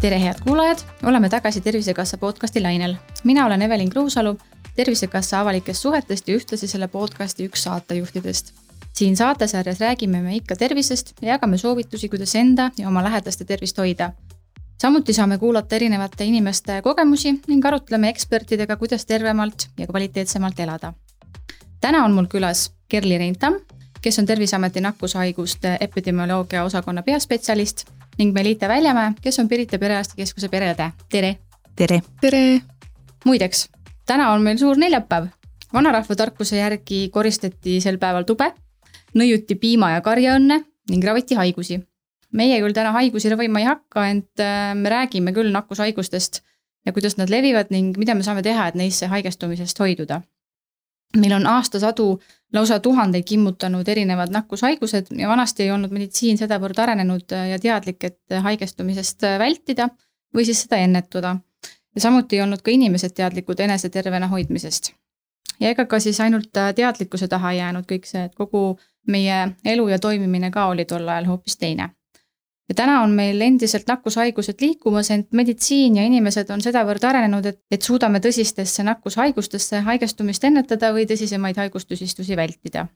tere, head kuulajad, oleme tagasi Tervisekassa podcasti lainel. mina olen Evelin Kruusalu, Tervisekassa avalikest suhetest ja ühtlasi selle podcasti üks saatejuhtidest. siin saatesarjas räägime me ikka tervisest ja jagame soovitusi, kuidas enda ja oma lähedaste tervist hoida. Samuti saame kuulata erinevate inimeste kogemusi ning arutleme ekspertidega, kuidas tervemalt ja kvaliteetsemalt elada. täna on mul külas Kerli Reintam, kes on Terviseameti nakkushaiguste epidemioloogia osakonna peaspetsialist ning Melita Väljamäe, kes on Pirita Perearstikeskuse pereõde, tere. tere. tere. muideks, täna on meil suur neljapäev. vanarahva tarkuse järgi koristati sel päeval tube, nõiuti piima ja karjaõnne ning raviti haigusi. Meie küll täna haigusi ravima ei hakka, ent äh, me räägime küll nakkushaigustest ja kuidas nad levivad ning mida me saame teha, et neisse haigestumisest hoiduda meil on aastasadu lausa tuhandeid kimmutanud erinevad nakkushaigused ja vanasti ei olnud meditsiin sedavõrd arenenud ja teadlik, et haigestumisest vältida või siis seda ennetada. ja samuti ei olnud ka inimesed teadlikud enese tervena hoidmisest. ja ega ka siis ainult teadlikkuse taha jäänud kõik see, et kogu meie elu ja toimimine ka oli tol ajal hoopis teine ja täna on meil endiselt nakkushaigused liikumas, ent meditsiin ja inimesed on sedavõrd arenenud, et, et suudame tõsistesse nakkushaigustesse haigestumist ennetada või tõsisemaid haigustüsistusi vältida.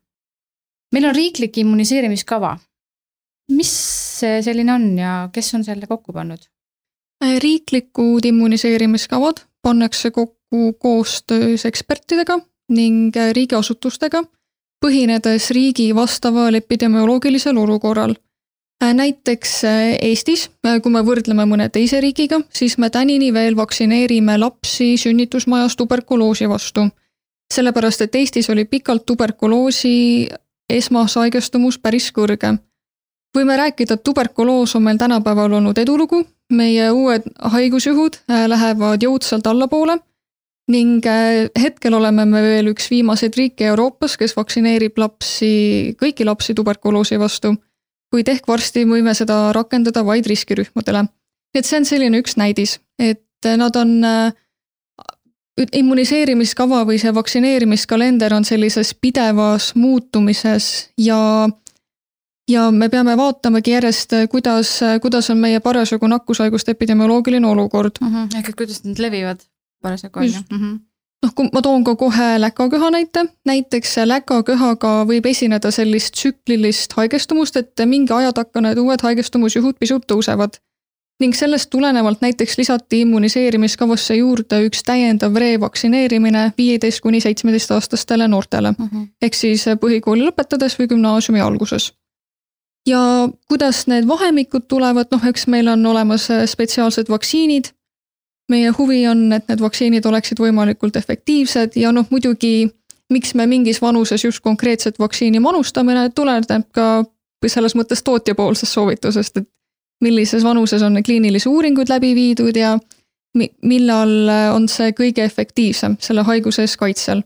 meil on riiklik immuniseerimiskava. mis see selline on ja kes on selle kokku pannud? riiklikud immuniseerimiskavad pannakse kokku koostöös ekspertidega ning riigiasutustega, põhinedes riigi vastaval epidemioloogilisel olukorral näiteks äh, Eestis, äh, kui me võrdleme mõne teise riigiga, siis me tänini veel vaktsineerime lapsi sünnitusmajas tuberkuloosi vastu. sellepärast, et Eestis oli pikalt tuberkuloosi esmashaigestumus päris kõrge. võime rääkida, et tuberkuloos on meil tänapäeval olnud edulugu, meie uued haigusjuhud lähevad jõudsalt allapoole ning hetkel oleme me veel üks viimaseid riike Euroopas, kes vaktsineerib lapsi, kõiki lapsi tuberkuloosi vastu kuid ehk varsti võime seda rakendada vaid riskirühmadele. et see on selline üks näidis, et nad on äh, immuniseerimiskava või see vaktsineerimiskalender on sellises pidevas muutumises ja ja me peame vaatamagi järjest, kuidas, kuidas on meie parasjagu nakkushaiguste epidemioloogiline olukord. -hmm. ehk et kuidas need levivad parasjagu on ju noh, kui ma toon ka kohe läkaköha näite, näiteks läkaköhaga võib esineda sellist tsüklilist haigestumust, et mingi aja takka need uued haigestumusjuhud pisut tõusevad. ning sellest tulenevalt näiteks lisati immuniseerimiskavasse juurde üks täiendav revaktsineerimine viieteist kuni seitsmeteistaastastele noortele uh. Mhm. -huh. ehk siis põhikooli lõpetades või gümnaasiumi alguses ja kuidas need vahemikud tulevad, noh, eks meil on olemas spetsiaalsed vaktsiinid meie huvi on, et need vaktsiinid oleksid võimalikult efektiivsed ja noh, muidugi miks me mingis vanuses just konkreetset vaktsiini manustame, tuleneb ka selles mõttes tootjapoolsest soovitusest, et millises vanuses on kliinilisi uuringuid läbi viidud ja millal on see kõige efektiivsem selle haiguse eest kaitsel.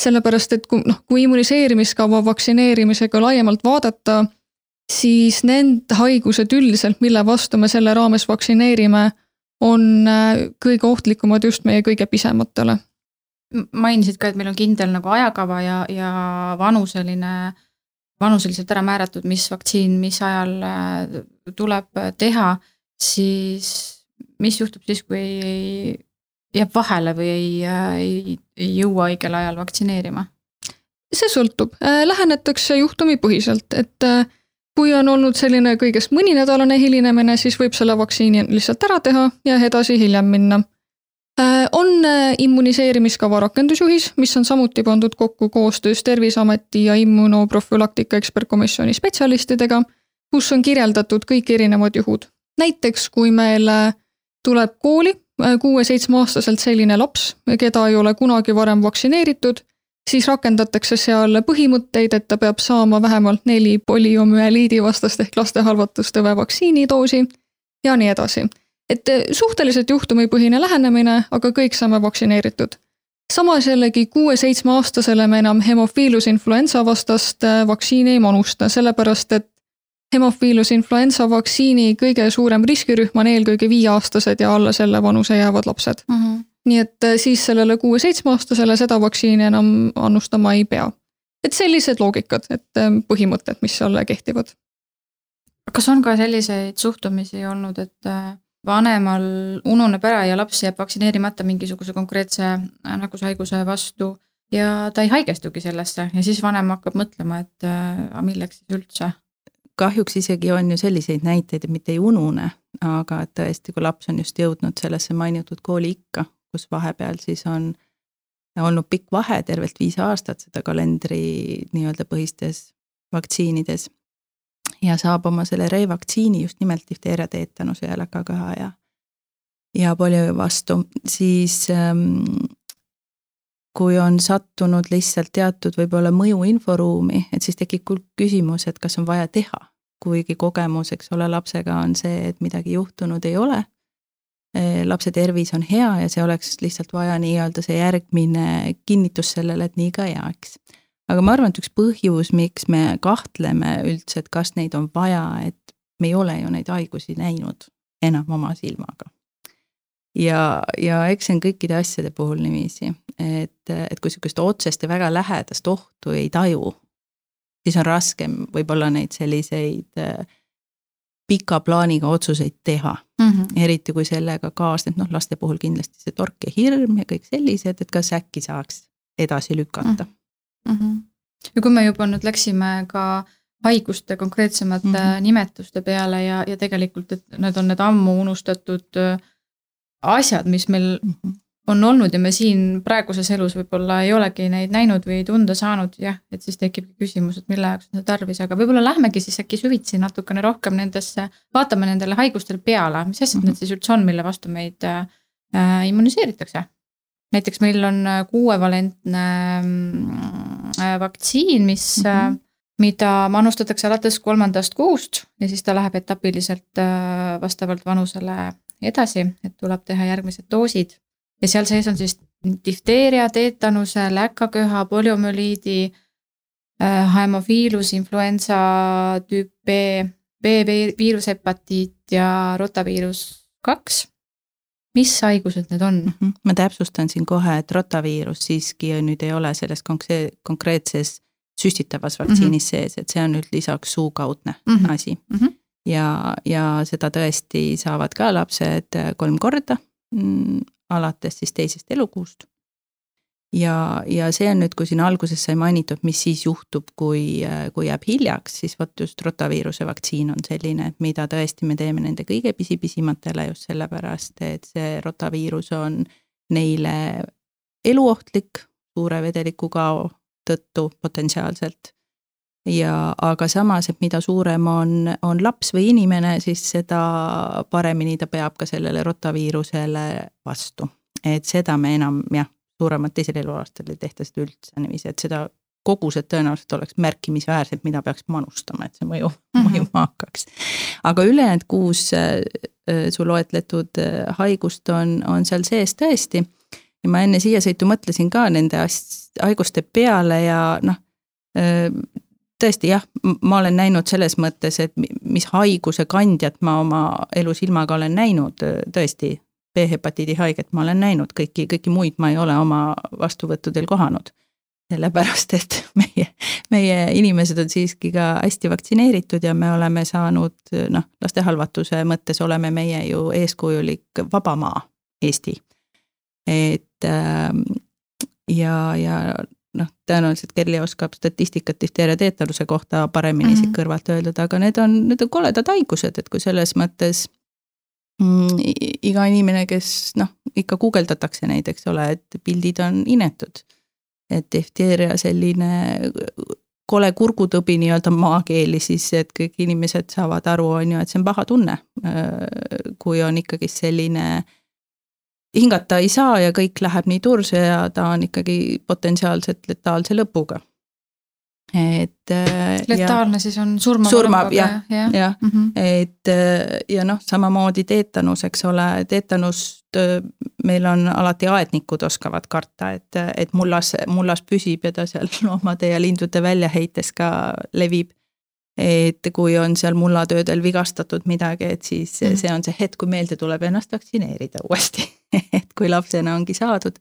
sellepärast, et kui noh, kui immuniseerimiskava vaktsineerimisega laiemalt vaadata, siis need haigused üldiselt, mille vastu me selle raames vaktsineerime on äh, kõige ohtlikumad just meie kõige pisematele. mainisid ka, et meil on kindel nagu ajakava ja, ja vanuseline, vanuseliselt ära määratud, mis vaktsiin, mis ajal äh, tuleb teha, siis mis juhtub siis, kui ei, jääb vahele või ei, äh, ei, ei jõua õigel ajal vaktsineerima? see sõltub, lähenetakse juhtumipõhiselt, et kui on olnud selline kõigest mõninädalane hilinemine, siis võib selle vaktsiini lihtsalt ära teha ja edasi hiljem minna. Äh, on äh, immuniseerimiskava rakendusjuhis, mis on samuti pandud kokku koostöös Terviseameti ja immunoprofülaktika ekspertkomisjoni spetsialistidega, kus on kirjeldatud kõik erinevad juhud. näiteks kui meil äh, tuleb kooli kuue-seitsmeaastaselt selline laps, keda ei ole kunagi varem vaktsineeritud siis rakendatakse seal põhimõtteid, et ta peab saama vähemalt neli poliomüeliidi vastast ehk laste halvatustõve vaktsiinidoosi ja nii edasi. et eh, suhteliselt juhtumipõhine lähenemine, aga kõik saame vaktsineeritud. samas jällegi kuue-seitsmeaastasele me enam hemofiilus influenza vastast eh, vaktsiini ei manusta, sellepärast et hemofiilus influenza vaktsiini kõige suurem riskirühm on eelkõige viieaastased ja alla selle vanuse jäävad lapsed mm. -hmm nii et äh, siis sellele kuue-seitsmeaastasele seda vaktsiini enam annustama ei pea. et sellised loogikad, et äh, põhimõtted, mis seal kehtivad. kas on ka selliseid suhtumisi olnud, et äh, vanemal ununeb ära ja laps jääb vaktsineerimata mingisuguse konkreetse nakkushaiguse vastu ja ta ei haigestugi sellesse ja siis vanem hakkab mõtlema, et aga milleks siis üldse kahjuks isegi on ju selliseid näiteid, et mitte ei unune, aga et tõesti, kui laps on just jõudnud sellesse mainitud kooliikka, kus vahepeal siis on olnud pikk vahe, tervelt viis aastat seda kalendri nii-öelda põhistes vaktsiinides. ja saab oma selle revaktsiini just nimelt difteeria, teetanuse ja läkaköha ja, ja polio vastu, siis ähm, kui on sattunud lihtsalt teatud võib-olla mõju inforuumi, et siis tekib küsimus, et kas on vaja teha kuigi kogemus, eks ole, lapsega on see, et midagi juhtunud ei ole. Eh, lapse tervis on hea ja see oleks lihtsalt vaja nii-öelda see järgmine kinnitus sellele, et nii ka jääks. aga ma arvan, et üks põhjus, miks me kahtleme üldse, et kas neid on vaja, et me ei ole ju neid haigusi näinud enam oma silmaga. ja, ja eks see on kõikide asjade puhul niiviisi, et, et kui sihukest otsest ja väga lähedast ohtu ei taju siis on raskem võib-olla neid selliseid äh, pika plaaniga otsuseid teha mm. -hmm. eriti kui sellega kaasneb, noh, laste puhul kindlasti see tork ja hirm ja kõik sellised, et kas äkki saaks edasi lükata mm. -hmm. ja kui me juba nüüd läksime ka haiguste konkreetsemate mm -hmm. nimetuste peale ja, ja tegelikult, et need on need ammu unustatud äh, asjad, mis meil mm -hmm on olnud ja me siin praeguses elus võib-olla ei olegi neid näinud või tunda saanud, jah, et siis tekibki küsimus, et mille jaoks on seda tarvis, aga võib-olla lähmegi siis äkki süvitsi natukene rohkem nendesse, vaatame nendele haigustele peale, mis asjad mm -hmm. need siis üldse on, mille vastu meid äh, immuniseeritakse. näiteks meil on kuuevalentne äh, vaktsiin, mis mm, -hmm. mida manustatakse alates kolmandast kuust ja siis ta läheb etapiliselt äh, vastavalt vanusele edasi, et tuleb teha järgmised doosid ja seal sees on siis difteeria, teetanuse, läkaköha, poliomüliidi äh,, hemofiilus, influenza tüüp B, B-viirushepatiit ja rotaviirus kaks. mis haigused need on? -hmm. ma täpsustan siin kohe, et rotaviirus siiski nüüd ei ole selles konkreetses süstitavas vaktsiinis mm -hmm. sees, et see on nüüd lisaks suukaudne mm -hmm. asi mm. -hmm. ja, ja seda tõesti saavad ka lapsed kolm korda mm, alates siis teisest elukuust. ja, ja see on nüüd, kui siin alguses sai mainitud, mis siis juhtub, kui, kui jääb hiljaks, siis vot just rotaviiruse vaktsiin on selline, et mida tõesti me teeme nende kõige pisipisimatele just sellepärast, et see rotaviirus on neile eluohtlik suure vedelikukao tõttu potentsiaalselt ja aga samas, et mida suurem on, on laps või inimene, siis seda paremini ta peab ka sellele rotaviirusele vastu. et seda me enam jah, suuremat teisel eluaastal ei tehta seda üldse niiviisi, et seda kogused tõenäoliselt oleks märkimisväärsed, mida peaks manustama, et see mõju mm, -hmm. mõjuma hakkaks. aga ülejäänud kuus äh, äh, su loetletud äh, haigust on, on seal sees tõesti. ja ma enne siia sõitu mõtlesin ka nende haiguste peale ja noh tõesti jah, ma olen näinud selles mõttes, et mis haiguse kandjat ma oma elu silmaga olen näinud, tõesti. B-hepatiidi haiget ma olen näinud, kõiki, kõiki muid ma ei ole oma vastuvõttudel kohanud. sellepärast, et meie, meie inimesed on siiski ka hästi vaktsineeritud ja me oleme saanud noh, laste halvatuse mõttes oleme meie ju eeskujulik vaba maa, Eesti. et ähm, ja, ja noh, tõenäoliselt Kelly oskab statistikat difteeria teetanuse kohta paremini mm -hmm. siit kõrvalt öelda, aga need on, need on koledad haigused, et kui selles mõttes mm, iga inimene, kes noh, ikka guugeldatakse neid, eks ole, et pildid on inetud. et difteeria selline kole kurgutõbi nii-öelda maakeeli siis, et kõik inimesed saavad aru, on ju, et see on paha tunne. kui on ikkagi selline hingata ei saa ja kõik läheb nii turse ja ta on ikkagi potentsiaalselt letaalse lõpuga. et. Äh, letaalne ja, siis on surmav. surmav jah, jah ja, mm -hmm. et äh, ja noh, samamoodi teetanus, eks ole, teetanust äh, meil on alati aednikud oskavad karta, et, et mullas, mullas püsib ja ta seal loomade ja lindude väljaheites ka levib et kui on seal mullatöödel vigastatud midagi, et siis see on see hetk, kui meelde tuleb ennast vaktsineerida uuesti et kui lapsena ongi saadud.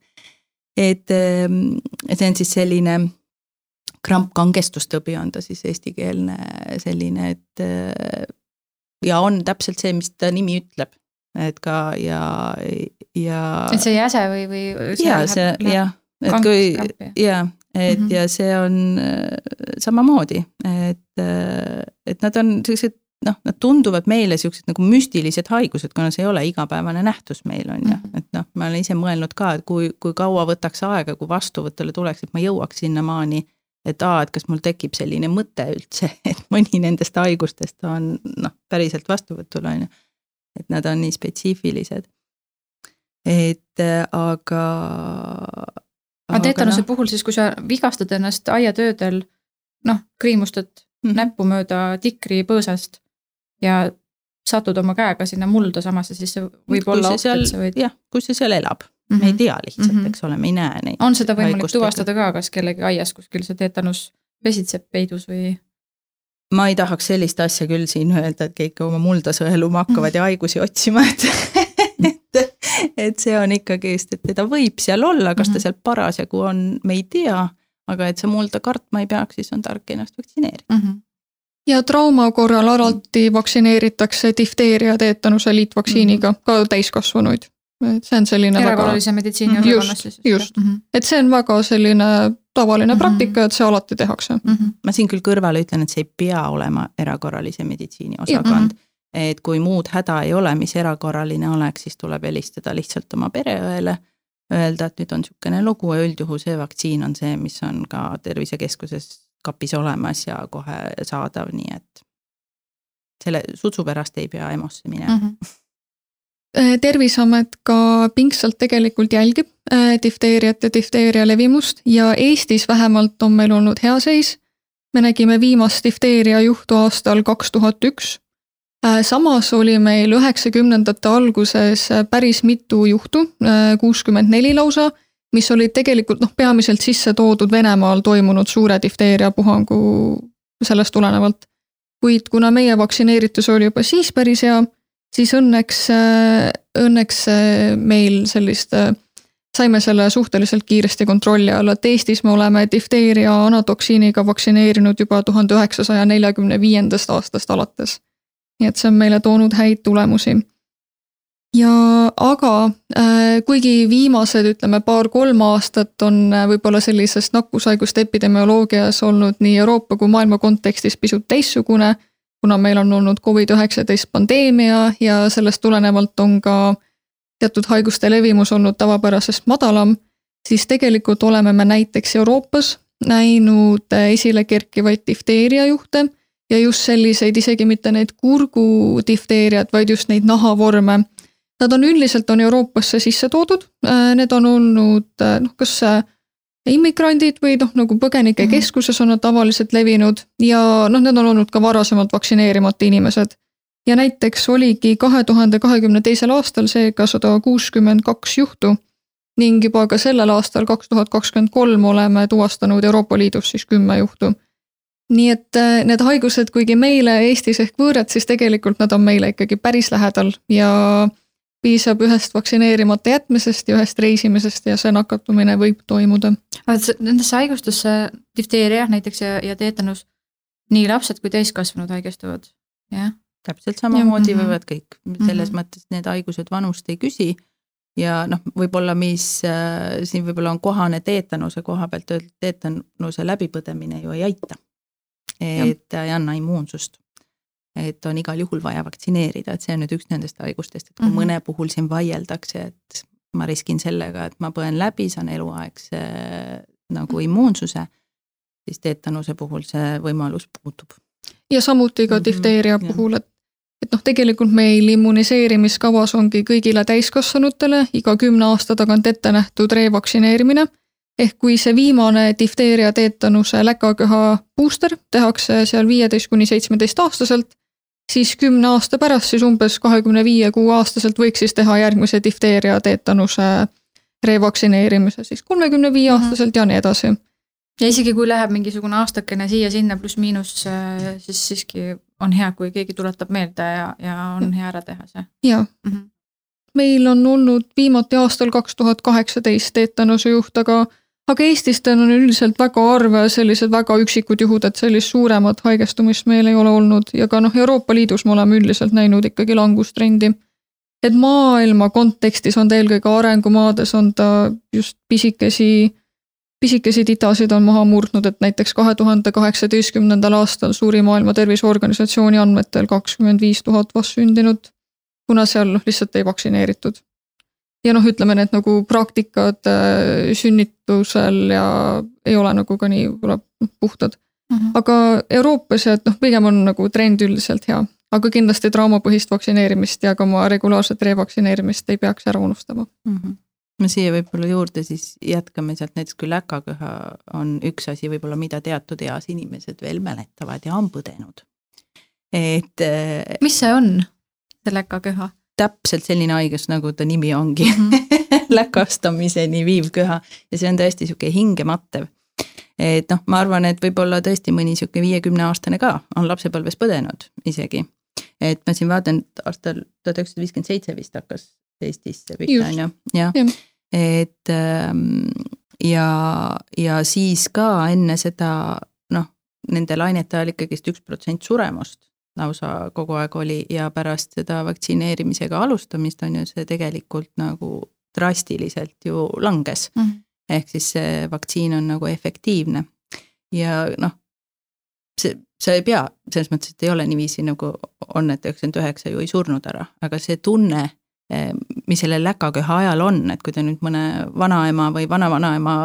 et ehm, see on siis selline krampkangestustõbi on ta siis eestikeelne selline, et ja on täpselt see, mis ta nimi ütleb, et ka ja, ja. et see jäse või, või? ja see jah, et kui ja et mm -hmm. ja see on äh, samamoodi, et, äh, et nad on sellised noh, nad tunduvad meile siuksed nagu müstilised haigused, kuna see ei ole igapäevane nähtus meil on ju, mhm. et noh, ma olen ise mõelnud ka, et kui, kui kaua võtaks aega, kui vastuvõtule tuleks, et ma jõuaks sinnamaani, et aa, et kas mul tekib selline mõte üldse, et mõni nendest haigustest on noh, päriselt vastuvõtul on ju. et nad on nii spetsiifilised. et äh, aga aga teetanuse no. puhul siis, kui sa vigastad ennast aiatöödel, noh, kriimustad mm näppu mööda tikri põõsast ja satud oma käega sinna mulda samasse, siis see võib kui olla oht, et sa võid. jah, kui see seal elab mm, -hmm. me ei mhm. tea lihtsalt mm, -hmm. eks ole, me ei näe neid. on seda võimalik tuvastada ka, kas kellegi aias kuskil see teetanus pesitseb peidus või? ma ei tahaks sellist asja küll siin öelda, et kõik oma mulda sõeluma hakkavad ja haigusi otsima, et et, et see on ikkagist, et teda võib seal olla, kas ta mhm. seal parasjagu on, me ei tea, aga et sa mulda kartma ei peaks, siis on tark ennast vaktsineerida mm. -hmm ja trauma korral alati vaktsineeritakse difteeria teetanuse liitvaktsiiniga mm -hmm. ka täiskasvanuid. et see on selline erakorralise meditsiini mhm. osakonnas siis. just, mm -hmm. et see on väga selline tavaline mm -hmm. praktika, et see alati tehakse mm. -hmm. ma siin küll kõrvale ütlen, et see ei pea olema erakorralise meditsiini osakond mm. -hmm et kui muud häda ei ole, mis erakorraline oleks, siis tuleb helistada lihtsalt oma pereõele, öelda, et nüüd on niisugune lugu ja üldjuhul see vaktsiin on see, mis on ka tervisekeskuses kapis olemas ja kohe saadav, nii et selle sutsu pärast ei pea EMO-sse minema mm. -hmm terviseamet ka pingsalt tegelikult jälgib äh, difteeriat ja difteeria levimust ja Eestis vähemalt on meil olnud hea seis. me nägime viimast difteeria juhtu aastal kaks tuhat üks samas oli meil üheksakümnendate alguses äh, päris mitu juhtu, äh, kuuskümmend neli lausa, mis olid tegelikult noh, peamiselt sisse toodud Venemaal toimunud suure difteeriapuhangu sellest tulenevalt. kuid kuna meie vaktsineeritus oli juba siis päris hea, siis õnneks, õnneks meil sellist, saime selle suhteliselt kiiresti kontrolli alla, et Eestis me oleme difteeria anatoksiiniga vaktsineerinud juba tuhande üheksasaja neljakümne viiendast aastast alates nii et see on meile toonud häid tulemusi. ja aga äh, kuigi viimased, ütleme paar-kolm aastat on äh, võib-olla sellisest nakkushaiguste epidemioloogias olnud nii Euroopa kui maailma kontekstis pisut teistsugune, kuna meil on olnud Covid-19 pandeemia ja sellest tulenevalt on ka teatud haiguste levimus olnud tavapärasest madalam, siis tegelikult oleme me näiteks Euroopas näinud äh, esile kerkivaid difteeria juhte ja just selliseid, isegi mitte neid kurgudifteeriat, vaid just neid nahavorme. Nad on üldiselt, on Euroopasse sisse toodud, äh, need on olnud äh, noh, kas äh, immigrandid või noh, nagu põgenikekeskuses mhm. on nad tavaliselt levinud ja noh, need on olnud ka varasemalt vaktsineerimata inimesed. ja näiteks oligi kahe tuhande kahekümne teisel aastal seega sada kuuskümmend kaks juhtu ning juba ka sellel aastal, kaks tuhat kakskümmend kolm, oleme tuvastanud Euroopa Liidus siis kümme juhtu nii et äh, need haigused, kuigi meile Eestis ehk võõrad, siis tegelikult nad on meile ikkagi päris lähedal ja piisab ühest vaktsineerimata jätmisest ja ühest reisimisest ja see nakatumine võib toimuda. Nendesse haigustusse, difteeria näiteks ja, ja teetanus, nii lapsed kui täiskasvanud haigestuvad, jah? täpselt samamoodi mhm. võivad kõik, selles mm -hmm. mõttes need haigused vanust ei küsi ja noh, võib-olla mis äh, siin võib-olla on kohane teetanuse koha pealt öelda, teetanuse läbipõdemine ju ei aita et ja. ei anna immuunsust. et on igal juhul vaja vaktsineerida, et see on nüüd üks nendest haigustest, et kui mm -hmm. mõne puhul siin vaieldakse, et ma riskin sellega, et ma põen läbi, saan eluaegse nagu mhm. immuunsuse, siis teetanuse puhul see võimalus puudub. ja samuti ka mhm, difteeria mm -hmm. puhul, et et noh, tegelikult meil immuniseerimiskavas ongi kõigile täiskasvanutele iga kümne aasta tagant ette nähtud revaktsineerimine ehk kui see viimane difteeria teetanuse läkaköha booster tehakse seal viieteist kuni seitsmeteistaastaselt, siis kümne aasta pärast, siis umbes kahekümne viie kuu aastaselt võiks siis teha järgmise difteeria teetanuse revaktsineerimise siis kolmekümne viie aastaselt ja nii edasi. ja isegi kui läheb mingisugune aastakene siia-sinna pluss-miinus, siis siiski on hea, kui keegi tuletab meelde ja, ja on hea ära teha see. jaa mm. -hmm. meil on olnud viimati aastal kaks tuhat kaheksateist teetanuse juht, aga aga Eestis ta on üldiselt väga harv ja sellised väga üksikud juhud, et sellist suuremat haigestumist meil ei ole olnud. Ja ka noh, Euroopa Liidus me oleme üldiselt näinud ikkagi langustrendi. et maailma kontekstis on ta eelkõige arengumaades, on ta just pisikesi, pisikesi titasid on maha murdnud, et näiteks kahe tuhande kaheksateistkümnendal aastal suri Maailma Terviseorganisatsiooni andmetel kakskümmend viis tuhat vastsündinut, kuna seal noh, lihtsalt ei vaktsineeritud ja noh, ütleme need nagu praktikad äh, sünnitusel ja ei ole nagu ka nii võib-olla noh, puhtad mm. -hmm. aga Euroopas ja et noh, pigem on nagu trend üldiselt hea, aga kindlasti traumapõhist vaktsineerimist ja ka oma regulaarset revaktsineerimist ei peaks ära unustama mm. -hmm ma siia võib-olla juurde siis jätkame sealt näiteks kui läkaköha on üks asi võib-olla, mida teatud eas inimesed veel mäletavad ja on põdenud. et. Äh, mis see on, see läkaköha? Täpselt selline haigus, nagu ta nimi ongi -hmm. läkastamiseni viiv köha ja see on tõesti sihuke hingemattev. et noh, ma arvan, et võib-olla tõesti mõni sihuke viiekümne aastane ka on lapsepõlves põdenud isegi. et ma siin vaatan, et aastal tuhat üheksasada viiskümmend seitse vist hakkas Eestis see pihta on ju, jah ja. et ähm, ja, ja siis ka enne seda noh, nende lainete ajal ikkagist üks protsent suremust lausa kogu aeg oli ja pärast seda vaktsineerimisega alustamist on ju see tegelikult nagu drastiliselt ju langes mm. -hmm. ehk siis see vaktsiin on nagu efektiivne ja noh, see, sa ei pea, selles mõttes, et ei ole niiviisi nagu on, et üheksakümmend üheksa ju ei surnud ära, aga see tunne mis sellel läkaköha ajal on, et kui te nüüd mõne vanaema või vanavanaema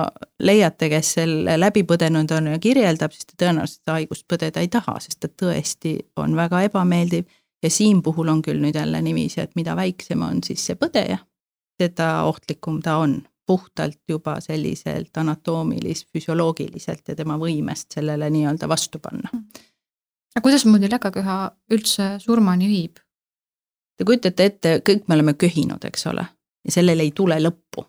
leiate, kes selle läbi põdenud on ja kirjeldab, siis ta tõenäoliselt seda haigust põdeda ei taha, sest ta tõesti on väga ebameeldiv. ja siin puhul on küll nüüd jälle niiviisi, et mida väiksem on siis see põdeja, seda ohtlikum ta on puhtalt juba selliselt anatoomilis, füsioloogiliselt ja tema võimest sellele nii-öelda vastu panna. aga kuidasmoodi läkaköha üldse surmani viib? Te kujutate ette, kõik me oleme köhinud, eks ole, ja sellel ei tule lõppu.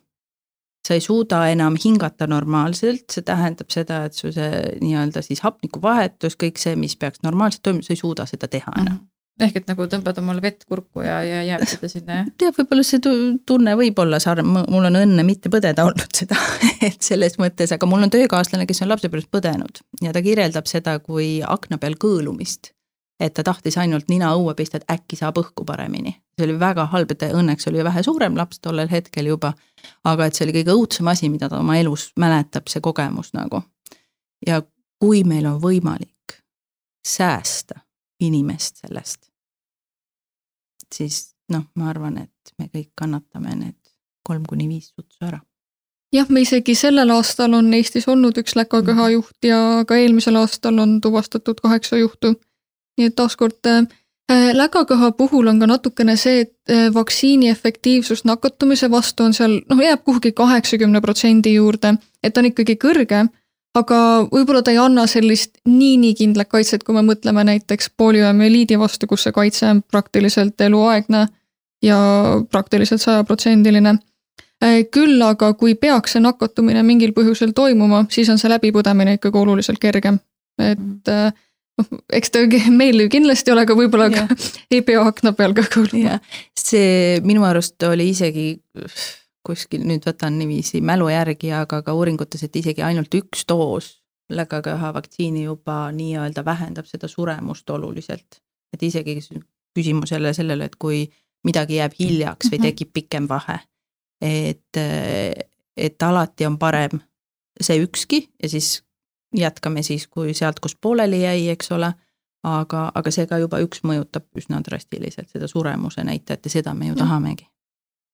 sa ei suuda enam hingata normaalselt, see tähendab seda, et su see nii-öelda siis hapnikuvahetus, kõik see, mis peaks normaalselt toimuma, sa ei suuda seda teha enam mm. -hmm ehk et nagu tõmbad omale vett kurku ja, ja jääb seda sinna, jah? tead, võib-olla see tunne võib olla sarnane, mul on õnne mitte põdeda olnud seda et selles mõttes, aga mul on töökaaslane, kes on lapsepõlves põdenud ja ta kirjeldab seda kui akna peal kõõlumist et ta tahtis ainult nina õue pista, et äkki saab õhku paremini. see oli väga halb, et õnneks oli vähe suurem laps tollel hetkel juba, aga et see oli kõige õudsem asi, mida ta oma elus mäletab, see kogemus nagu. ja kui meil on võimalik säästa inimest sellest, siis noh, ma arvan, et me kõik kannatame need kolm kuni viis sutsu ära jah, me isegi sellel aastal on Eestis olnud üks läkaköha juht ja ka eelmisel aastal on tuvastatud kaheksa juhtu nii et taaskord äh, äh, lägaköha puhul on ka natukene see, et äh, vaktsiini efektiivsus nakatumise vastu on seal noh, jääb kuhugi kaheksakümne protsendi juurde, et on ikkagi kõrge, aga võib-olla ta ei anna sellist nii-nii kindlat kaitset, kui me mõtleme näiteks poliomüeliidi vastu, kus see kaitse on praktiliselt eluaegne ja praktiliselt sajaprotsendiline. küll aga, kui peaks see nakatumine mingil põhjusel toimuma, siis on see läbipõdemine ikkagi oluliselt kergem, et mm noh, eks ta meil ju kindlasti ole, aga võib-olla ka ei pea akna peal ka kuulma. see minu arust oli isegi kuskil, nüüd võtan niiviisi mälu järgi, aga ka uuringutes, et isegi ainult üks doos läkaköha vaktsiini juba nii-öelda vähendab seda suremust oluliselt. et isegi küsimus jälle sellele, et kui midagi jääb hiljaks või mhm. tekib pikem vahe, et, et alati on parem see ükski ja siis jätkame siis, kui sealt, kus pooleli jäi, eks ole, aga, aga see ka juba üks mõjutab üsna drastiliselt seda suremuse näitajat ja seda me ju tahamegi.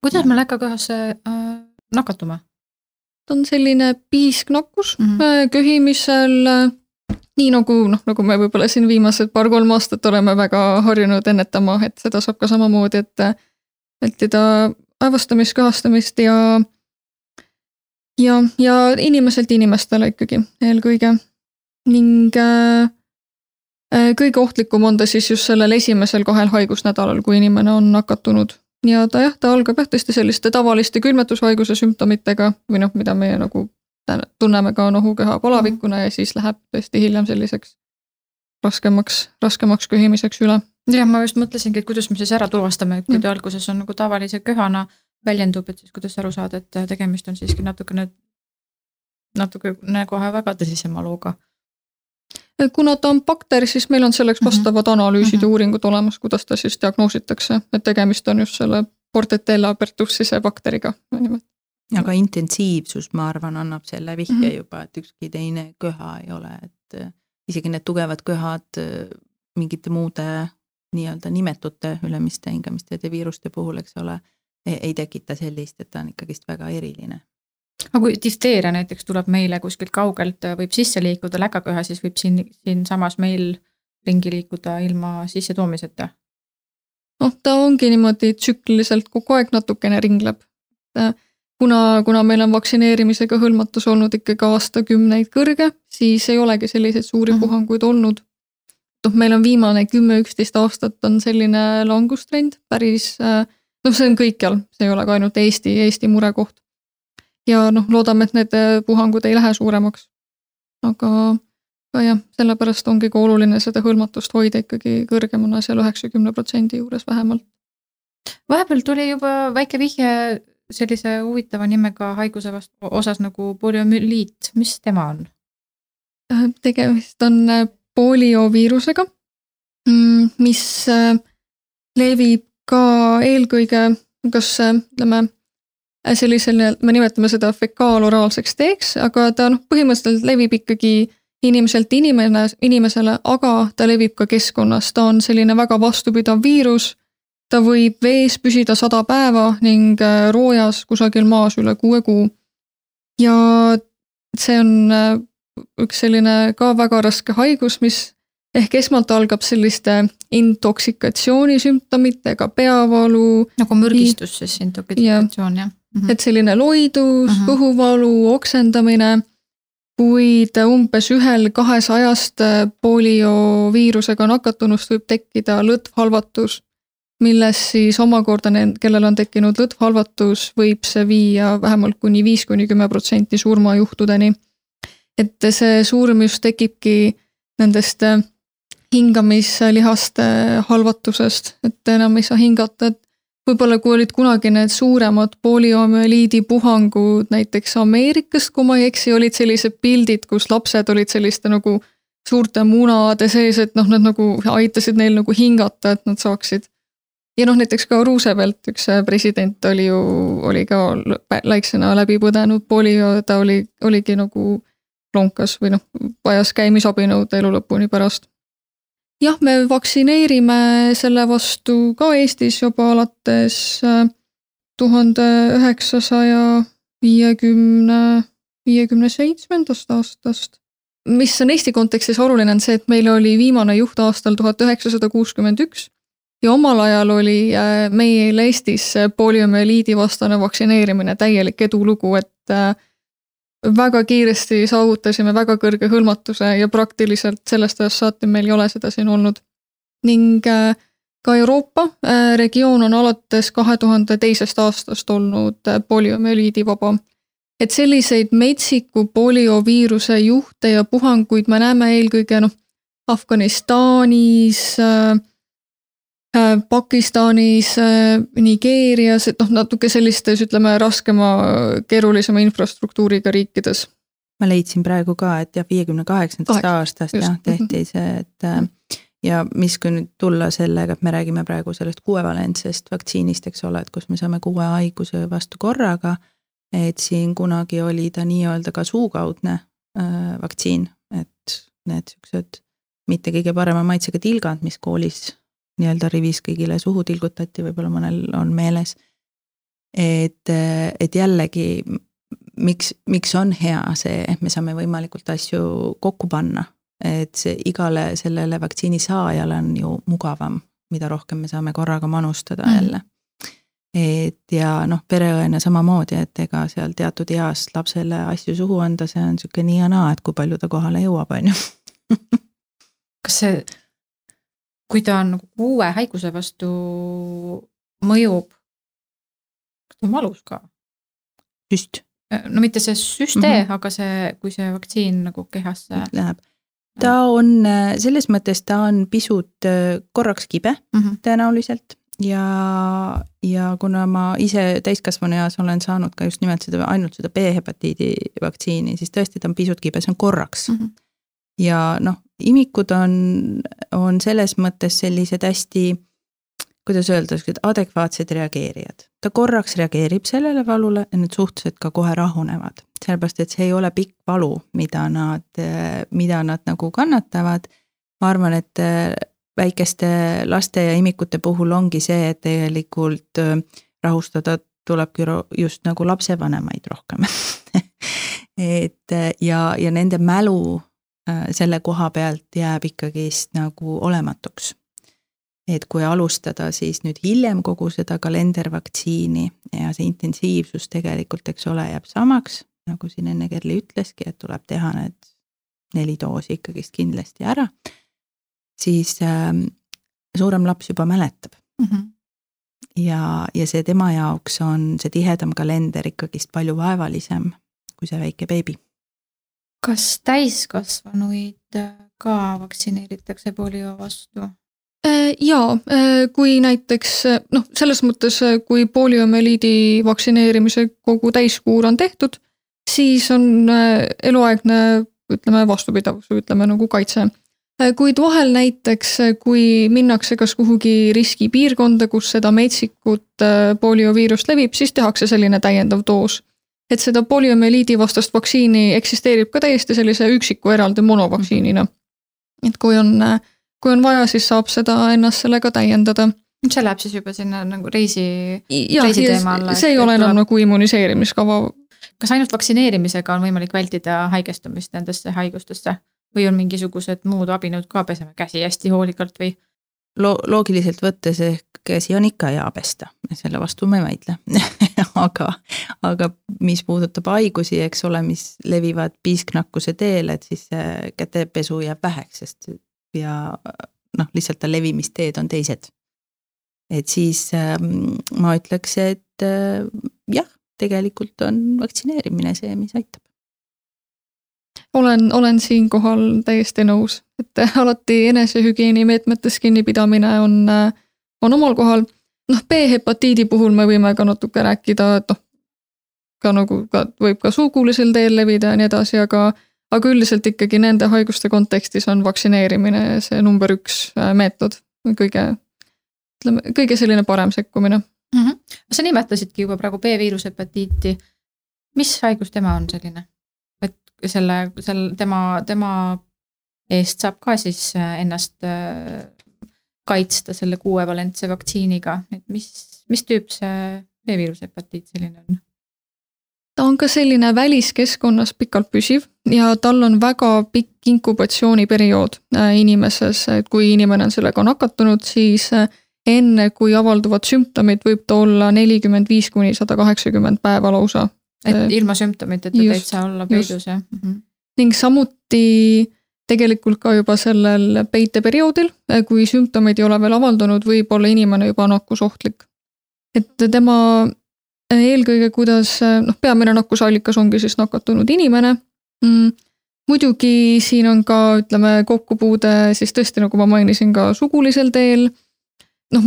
kuidas me läkaköhasse äh, nakatume? ta on selline piisknakkus mm -hmm. köhimisel, äh, nii nagu noh, nagu me võib-olla siin viimased paar-kolm aastat oleme väga harjunud ennetama, et seda saab ka samamoodi, et äh, vältida aevastamist, kõhastamist ja ja, ja inimeselt inimestele ikkagi eelkõige. ning äh, äh, kõige ohtlikum on ta siis just sellel esimesel kahel haigusnädalal, kui inimene on nakatunud. ja ta jah, ta algab jah tõesti selliste tavaliste külmetushaiguse sümptomitega või noh, mida meie nagu tunneme ka nohukeha palavikuna ja siis läheb tõesti hiljem selliseks raskemaks, raskemaks köhimiseks üle. jah, ma just mõtlesingi, et kuidas me siis ära tuvastame, et kui ta alguses on nagu tavalise köhana väljendub, et siis kuidas aru saada, et tegemist on siiski natukene, natukene kohe väga tõsisema looga kuna ta on bakter, siis meil on selleks mhm. vastavad analüüsid mm -hmm. ja uuringud olemas, kuidas ta siis diagnoositakse, et tegemist on just selle Portetella pertussise bakteriga. aga intensiivsus, ma arvan, annab selle vihje mm -hmm. juba, et ükski teine köha ei ole, et äh, isegi need tugevad köhad äh, mingite muude nii-öelda nimetute ülemiste hingamisteede viiruste puhul, eks ole, ei tekita sellist, et ta on ikkagist väga eriline aga kui difteeria näiteks tuleb meile kuskilt kaugelt, võib sisse liikuda läkaköha, siis võib siin, siinsamas meil ringi liikuda ilma sissetoomiseta? noh, ta ongi niimoodi tsükliliselt kogu aeg natukene ringleb. kuna, kuna meil on vaktsineerimisega hõlmatus olnud ikkagi aastakümneid kõrge, siis ei olegi selliseid suuri puhanguid olnud. noh, meil on viimane kümme-üksteist aastat on selline langustrend päris, noh, see on kõikjal, see ei ole ka ainult Eesti, Eesti murekoht ja noh, loodame, et need äh, puhangud ei lähe suuremaks. aga, aga jah, sellepärast ongi ka oluline seda hõlmatust hoida ikkagi kõrgemana seal üheksakümne protsendi juures vähemalt. vahepeal tuli juba väike vihje sellise huvitava nimega haiguse vastu osas nagu poliomüliit, mis tema on? Äh, tegemist on äh, polioviirusega, mm, mis levib ka eelkõige kas ütleme sellisele, me nimetame seda fekaaloraalseks teeks, aga ta noh, põhimõtteliselt levib ikkagi inimeselt inimene, inimesele, aga ta levib ka keskkonnas, ta on selline väga vastupidav viirus. ta võib vees püsida sada päeva ning äh, roojas kusagil maas üle kuue kuu. ja see on äh, üks selline ka väga raske haigus, mis ehk esmalt algab selliste intoksikatsiooni sümptomitega, peavalu. nagu mürgistus siis, intoksikatsioon jah mm. -hmm. et selline loidus mm, -hmm. kõhuvalu, oksendamine. kuid umbes ühel kahesajast polioviirusega nakatunust võib tekkida lõtvhalvatus, milles siis omakorda need, kellel on tekkinud lõtvhalvatus, võib see viia vähemalt kuni viis kuni kümme protsenti surmajuhtudeni. et see surm just tekibki nendest hingamislihaste halvatusest, et enam ei saa hingata, et võib-olla kui olid kunagi need suuremad poliomüeliidi puhangud näiteks Ameerikast, kui ma ei eksi, olid sellised pildid, kus lapsed olid selliste nagu suurte munade sees, et noh, nad nagu aitasid neil nagu hingata, et nad saaksid. ja noh, näiteks ka Roosevelt, üks president oli ju, oli ka väiksena läbi põdenud polio, ta oli, oligi nagu lonkas või noh, vajas käimisabinõud elu lõpuni pärast jah, me vaktsineerime selle vastu ka Eestis juba alates äh, tuhande üheksasaja viiekümne, viiekümne seitsmendast aastast. mis on Eesti kontekstis oluline, on see, et meil oli viimane juht aastal tuhat üheksasada kuuskümmend üks ja omal ajal oli äh, meil Eestis poliomüeliidi vastane vaktsineerimine täielik edulugu, et äh, väga kiiresti saavutasime väga kõrge hõlmatuse ja praktiliselt sellest ajast saati meil ei ole seda siin olnud. ning äh, ka Euroopa äh, regioon on alates kahe tuhande teisest aastast olnud äh, poliomüeliidi vaba. et selliseid metsiku polioviiruse juhte ja puhanguid me näeme eelkõige noh, Afganistanis äh,, Pakistanis, äh, Nigeerias, et noh, natuke sellistes, ütleme, raskema, keerulisema infrastruktuuriga riikides. ma leidsin praegu ka, et jah, viiekümne kaheksandast aastast jah, tehti see, et äh, ja mis, kui nüüd tulla sellega, et me räägime praegu sellest kuuevalentsest vaktsiinist, eks ole, et kus me saame kuue haiguse vastu korraga. et siin kunagi oli ta nii-öelda ka suukaudne äh, vaktsiin, et need siuksed mitte kõige parema maitsega tilgad, mis koolis nii-öelda rivis kõigile suhu tilgutati, võib-olla mõnel on meeles. et, et jällegi, miks, miks on hea see, et me saame võimalikult asju kokku panna. et see igale sellele vaktsiini saajale on ju mugavam, mida rohkem me saame korraga manustada mm. jälle. et ja noh, pereõena samamoodi, et ega seal teatud east lapsele asju suhu anda, see on sihuke nii ja naa, et kui palju ta kohale jõuab, on ju kas see kui ta on nagu uue haiguse vastu mõjub, kas ta on valus ka? süst. no mitte see süste mm, -hmm. aga see, kui see vaktsiin nagu kehasse läheb. ta on, selles mõttes ta on pisut korraks kibe mm -hmm. tõenäoliselt ja, ja kuna ma ise täiskasvanu eas olen saanud ka just nimelt seda, ainult seda B-hepatiidi vaktsiini, siis tõesti ta on pisut kibe, see on korraks mm. -hmm. ja noh, imikud on, on selles mõttes sellised hästi, kuidas öelda, adekvaatsed reageerijad. ta korraks reageerib sellele valule ja need suhteliselt ka kohe rahunevad, sellepärast et see ei ole pikk valu, mida nad, mida nad nagu kannatavad. ma arvan, et väikeste laste ja imikute puhul ongi see, et tegelikult rahustada tulebki just nagu lapsevanemaid rohkem et ja, ja nende mälu selle koha pealt jääb ikkagist nagu olematuks. et kui alustada siis nüüd hiljem kogu seda kalendervaktsiini ja see intensiivsus tegelikult, eks ole, jääb samaks, nagu siin enne Kerli ütleski, et tuleb teha need neli doosi ikkagist kindlasti ära siis äh, suurem laps juba mäletab mm. -hmm. ja, ja see tema jaoks on see tihedam kalender ikkagist palju vaevalisem kui see väike beebi. Kas täiskasvanuid äh, ka vaktsineeritakse polio vastu? Äh, jaa, äh, kui näiteks noh, selles mõttes, kui poliomüeliidi vaktsineerimise kogu täiskuur on tehtud, siis on eluaegne ütleme vastupidavus või ütleme nagu kaitse kuid vahel näiteks, kui minnakse kas kuhugi riskipiirkonda, kus seda metsikut polioviirust levib, siis tehakse selline täiendav doos. Et seda poliomüeliidi vastast vaktsiini eksisteerib ka täiesti sellise üksiku eraldi monovaktsiinina. et kui on, kui on vaja, siis saab seda ennast sellega täiendada see läheb siis juba sinna nagu reisi, reisiteema alla. see ei ole enam nagu immuniseerimiskava. kas ainult vaktsineerimisega on võimalik vältida haigestumist nendesse haigustesse? või on mingisugused muud abinõud ka, peseme käsi hästi hoolikalt või? Lo-, loogiliselt võttes ehk käsi on ikka hea pesta, selle vastu ma ei vaidle aga, aga mis puudutab haigusi, eks ole, mis levivad piisknakkuse teel, et siis see kätepesu jääb väheks, sest ja noh, lihtsalt ta levimisteed on teised. et siis äh, ma ütleks, et äh, jah, tegelikult on vaktsineerimine see, mis aitab olen, olen siinkohal täiesti nõus, et alati enesehügieeni meetmetest kinnipidamine on, on omal kohal. noh, B-hepatiidi puhul me võime ka natuke rääkida, et noh, ka nagu ka võib ka sugulisel teel levida ja nii edasi, aga aga üldiselt ikkagi nende haiguste kontekstis on vaktsineerimine see number üks äh, meetod, kõige, ütleme, kõige selline parem sekkumine mm. -hmm. sa nimetasidki juba praegu B-viirushepatiiti. mis haigus tema on selline? Selle, seal tema, tema eest saab ka siis äh, ennast äh, kaitsta selle kuuevalentse vaktsiiniga, et mis, mis tüüp see B-viirushepatiit selline on? ta on ka selline väliskeskkonnas pikalt püsiv ja tal on väga pikk inkubatsiooniperiood äh, inimeses, et kui inimene on sellega nakatunud, siis enne kui avalduvad sümptomid, võib ta olla nelikümmend viis kuni sada kaheksakümmend päeva lausa et äh, ilma sümptomiteta täitsa olla peidus, jah mm -hmm.? ning samuti tegelikult ka juba sellel peiteperioodil, äh, kui sümptomid ei ole veel avaldunud, võib olla inimene juba nakkusohtlik. et tema äh, eelkõige, kuidas noh, peamine nakkusallikas ongi siis nakatunud inimene mm,. muidugi siin on ka, ütleme, kokkupuude siis tõesti, nagu ma mainisin, ka sugulisel teel. noh,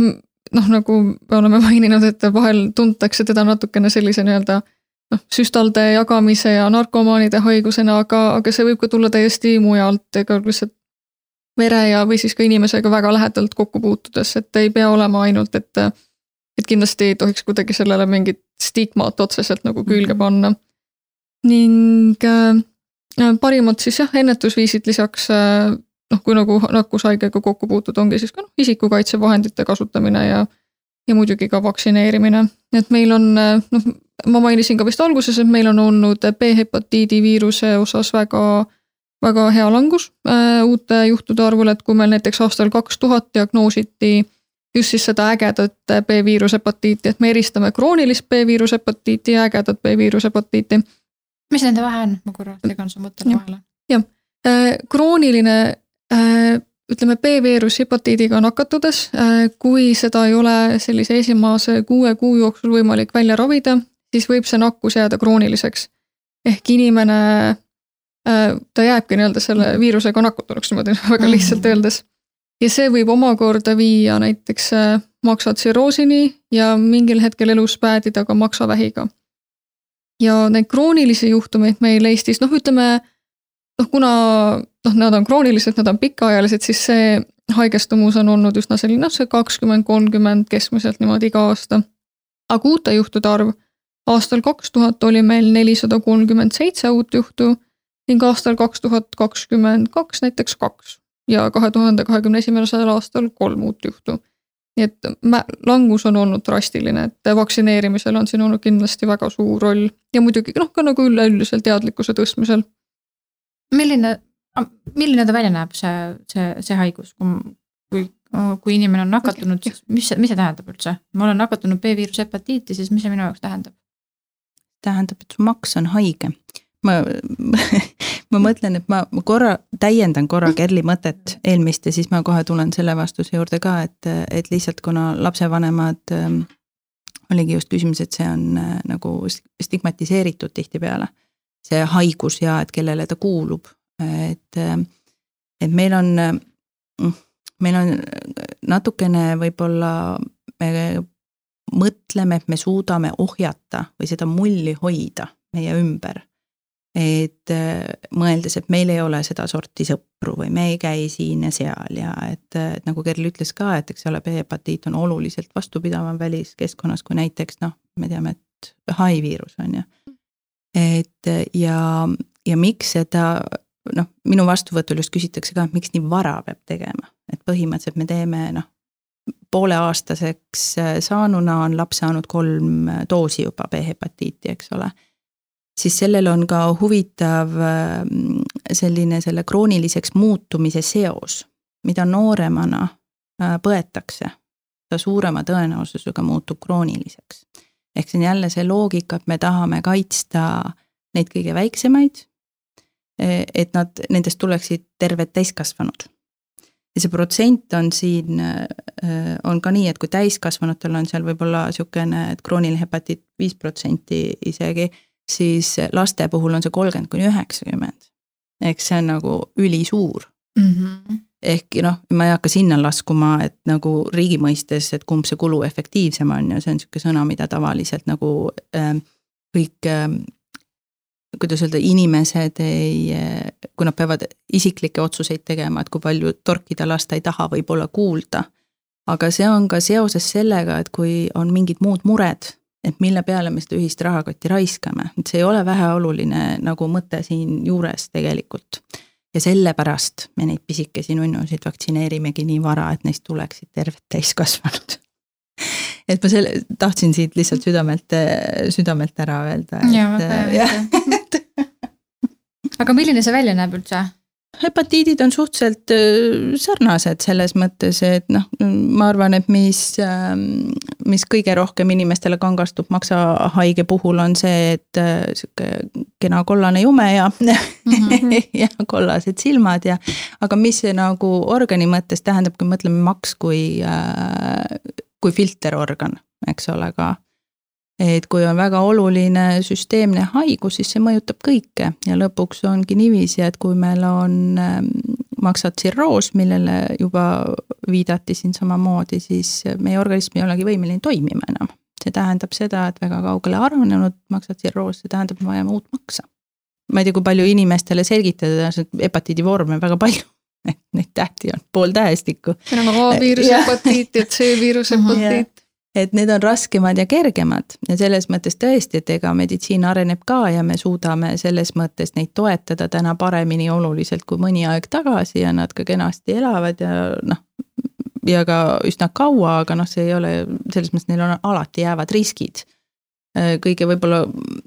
noh, nagu me oleme maininud, et vahel tuntakse teda natukene sellise nii-öelda noh, süstalde jagamise ja narkomaanide haigusena, aga, aga see võib ka tulla täiesti mujalt, ega lihtsalt vere ja, või siis ka inimesega väga lähedalt kokku puutudes, et ei pea olema ainult, et et kindlasti ei tohiks kuidagi sellele mingit stigmat otseselt nagu külge mhm. panna. ning äh, parimad siis jah, ennetusviisid lisaks äh, noh, kui nagu nakkushaigega kokku puutud, ongi siis ka noh, isikukaitsevahendite kasutamine ja ja muidugi ka vaktsineerimine, et meil on noh, ma mainisin ka vist alguses, et meil on olnud B-hepatiidi viiruse osas väga, väga hea langus äh, uute juhtude arvul, et kui meil näiteks aastal kaks tuhat diagnoositi just siis seda ägedat B-viirushepatiiti, et me eristame kroonilist B-viirushepatiiti ja ägedat B-viirushepatiiti. mis nende vahe on, ma korra segan su mõttele vahele. jah, äh, krooniline äh, ütleme B-viirushepatiidiga nakatudes, kui seda ei ole sellise esimese kuue kuu jooksul võimalik välja ravida, siis võib see nakkus jääda krooniliseks. ehk inimene, ta jääbki nii-öelda selle viirusega nakatunuks niimoodi väga lihtsalt mhm. öeldes. ja see võib omakorda viia näiteks maksatsirroosini ja mingil hetkel elus päädida ka maksavähiga. ja neid kroonilisi juhtumeid meil Eestis, noh, ütleme noh, kuna noh, nad on kroonilised, nad on pikaajalised, siis see haigestumus on olnud üsna selline, noh, see kakskümmend, kolmkümmend keskmiselt niimoodi iga aasta. aga uute juhtude arv aastal kaks tuhat oli meil nelisada kolmkümmend seitse uut juhtu ning aastal kaks tuhat kakskümmend kaks näiteks kaks ja kahe tuhande kahekümne esimesel aastal kolm uut juhtu. nii et langus on olnud drastiline, et vaktsineerimisel on siin olnud kindlasti väga suur roll ja muidugi noh, ka nagu üleüldisel teadlikkuse tõstmisel milline, milline ta välja näeb, see, see, see haigus, kui, kui inimene on nakatunud, siis mis mis see tähendab üldse? ma olen nakatunud B-viiruse hepatiitises, mis see minu jaoks tähendab? Tähendab, et su maks on haige. ma, ma mõtlen, et ma korra täiendan korra Kerli mõtet eelmist ja siis ma kohe tulen selle vastuse juurde ka, et, et lihtsalt kuna lapsevanemad ähm, oligi just küsimus, et see on äh, nagu stigmatiseeritud tihtipeale see haigus ja et kellele ta kuulub, et, et meil on, meil on natukene võib-olla me mõtleme, et me suudame ohjata või seda mulli hoida meie ümber. et mõeldes, et meil ei ole sedasorti sõpru või me ei käi siin ja seal ja et, et nagu Kerl ütles ka, et eks ole, B-hepatiit on oluliselt vastupidavam väliskeskkonnas kui näiteks noh, me teame, et hai viirus on ju et ja, ja miks seda noh, minu vastuvõtul just küsitakse ka, et miks nii vara peab tegema, et põhimõtteliselt me teeme noh, pooleaastaseks saanuna on laps saanud kolm doosi juba B-hepatiiti, eks ole. siis sellel on ka huvitav mm, selline selle krooniliseks muutumise seos, mida nooremana äh, põetakse, seda suurema tõenäosusega muutub krooniliseks ehk see on jälle see loogika, et me tahame kaitsta neid kõige väiksemaid. et nad, nendest tuleksid terved täiskasvanud. Ja see protsent on siin, on ka nii, et kui täiskasvanutel on seal võib-olla sihukene, et krooniline hepatiit viis protsenti isegi, siis laste puhul on see kolmkümmend kuni üheksakümmend. eks see on nagu ülisuur mm. -hmm ehkki noh, ma ei hakka sinna laskuma, et nagu riigi mõistes, et kumb see kuluefektiivsem on ja see on sihuke sõna, mida tavaliselt nagu äh, kõik äh, kuidas öelda, inimesed ei, kui nad peavad isiklikke otsuseid tegema, et kui palju torkida lasta ei taha, võib-olla kuulda. aga see on ka seoses sellega, et kui on mingid muud mured, et mille peale me seda ühist rahakotti raiskame, et see ei ole väheoluline nagu mõte siinjuures tegelikult ja sellepärast me neid pisikesi nunnusid vaktsineerimegi nii vara, et neist tuleksid terved täiskasvanud et ma selle, tahtsin siit lihtsalt südamelt, südamelt ära öelda. jaa, väga hea. Aga milline see välja näeb üldse? hepatiidid on suhteliselt äh, sarnased selles mõttes, et noh, ma arvan, et mis, ähm, mis kõige rohkem inimestele kangastub maksahaige puhul, on see, et äh, sihuke kena kollane jume ja mm, -hmm. ja kollased silmad ja. aga mis see nagu organi mõttes tähendab, kui mõtleme maks kui, äh, kui filterorgan, eks ole ka et kui on väga oluline süsteemne haigus, siis see mõjutab kõike ja lõpuks ongi niiviisi, et kui meil on ähm, maksatsirroos, millele juba viidati siin samamoodi, siis meie organism ei olegi võimeline toimima enam. see tähendab seda, et väga kaugele arenenud maksatsirroos, see tähendab, me vajame uut maksa. ma ei tea, kui palju inimestele selgitada, hepatiidi vorme väga palju neid tähti on pool tähestikku. meil on A-viiruse hepatiit ja C-viiruse hepatiit et need on raskemad ja kergemad ja selles mõttes tõesti, et ega meditsiin areneb ka ja me suudame selles mõttes neid toetada täna paremini oluliselt kui mõni aeg tagasi ja nad ka kenasti elavad ja noh, ja ka üsna kaua, aga noh, see ei ole, selles mõttes neil on alati jäävad riskid. kõige võib-olla,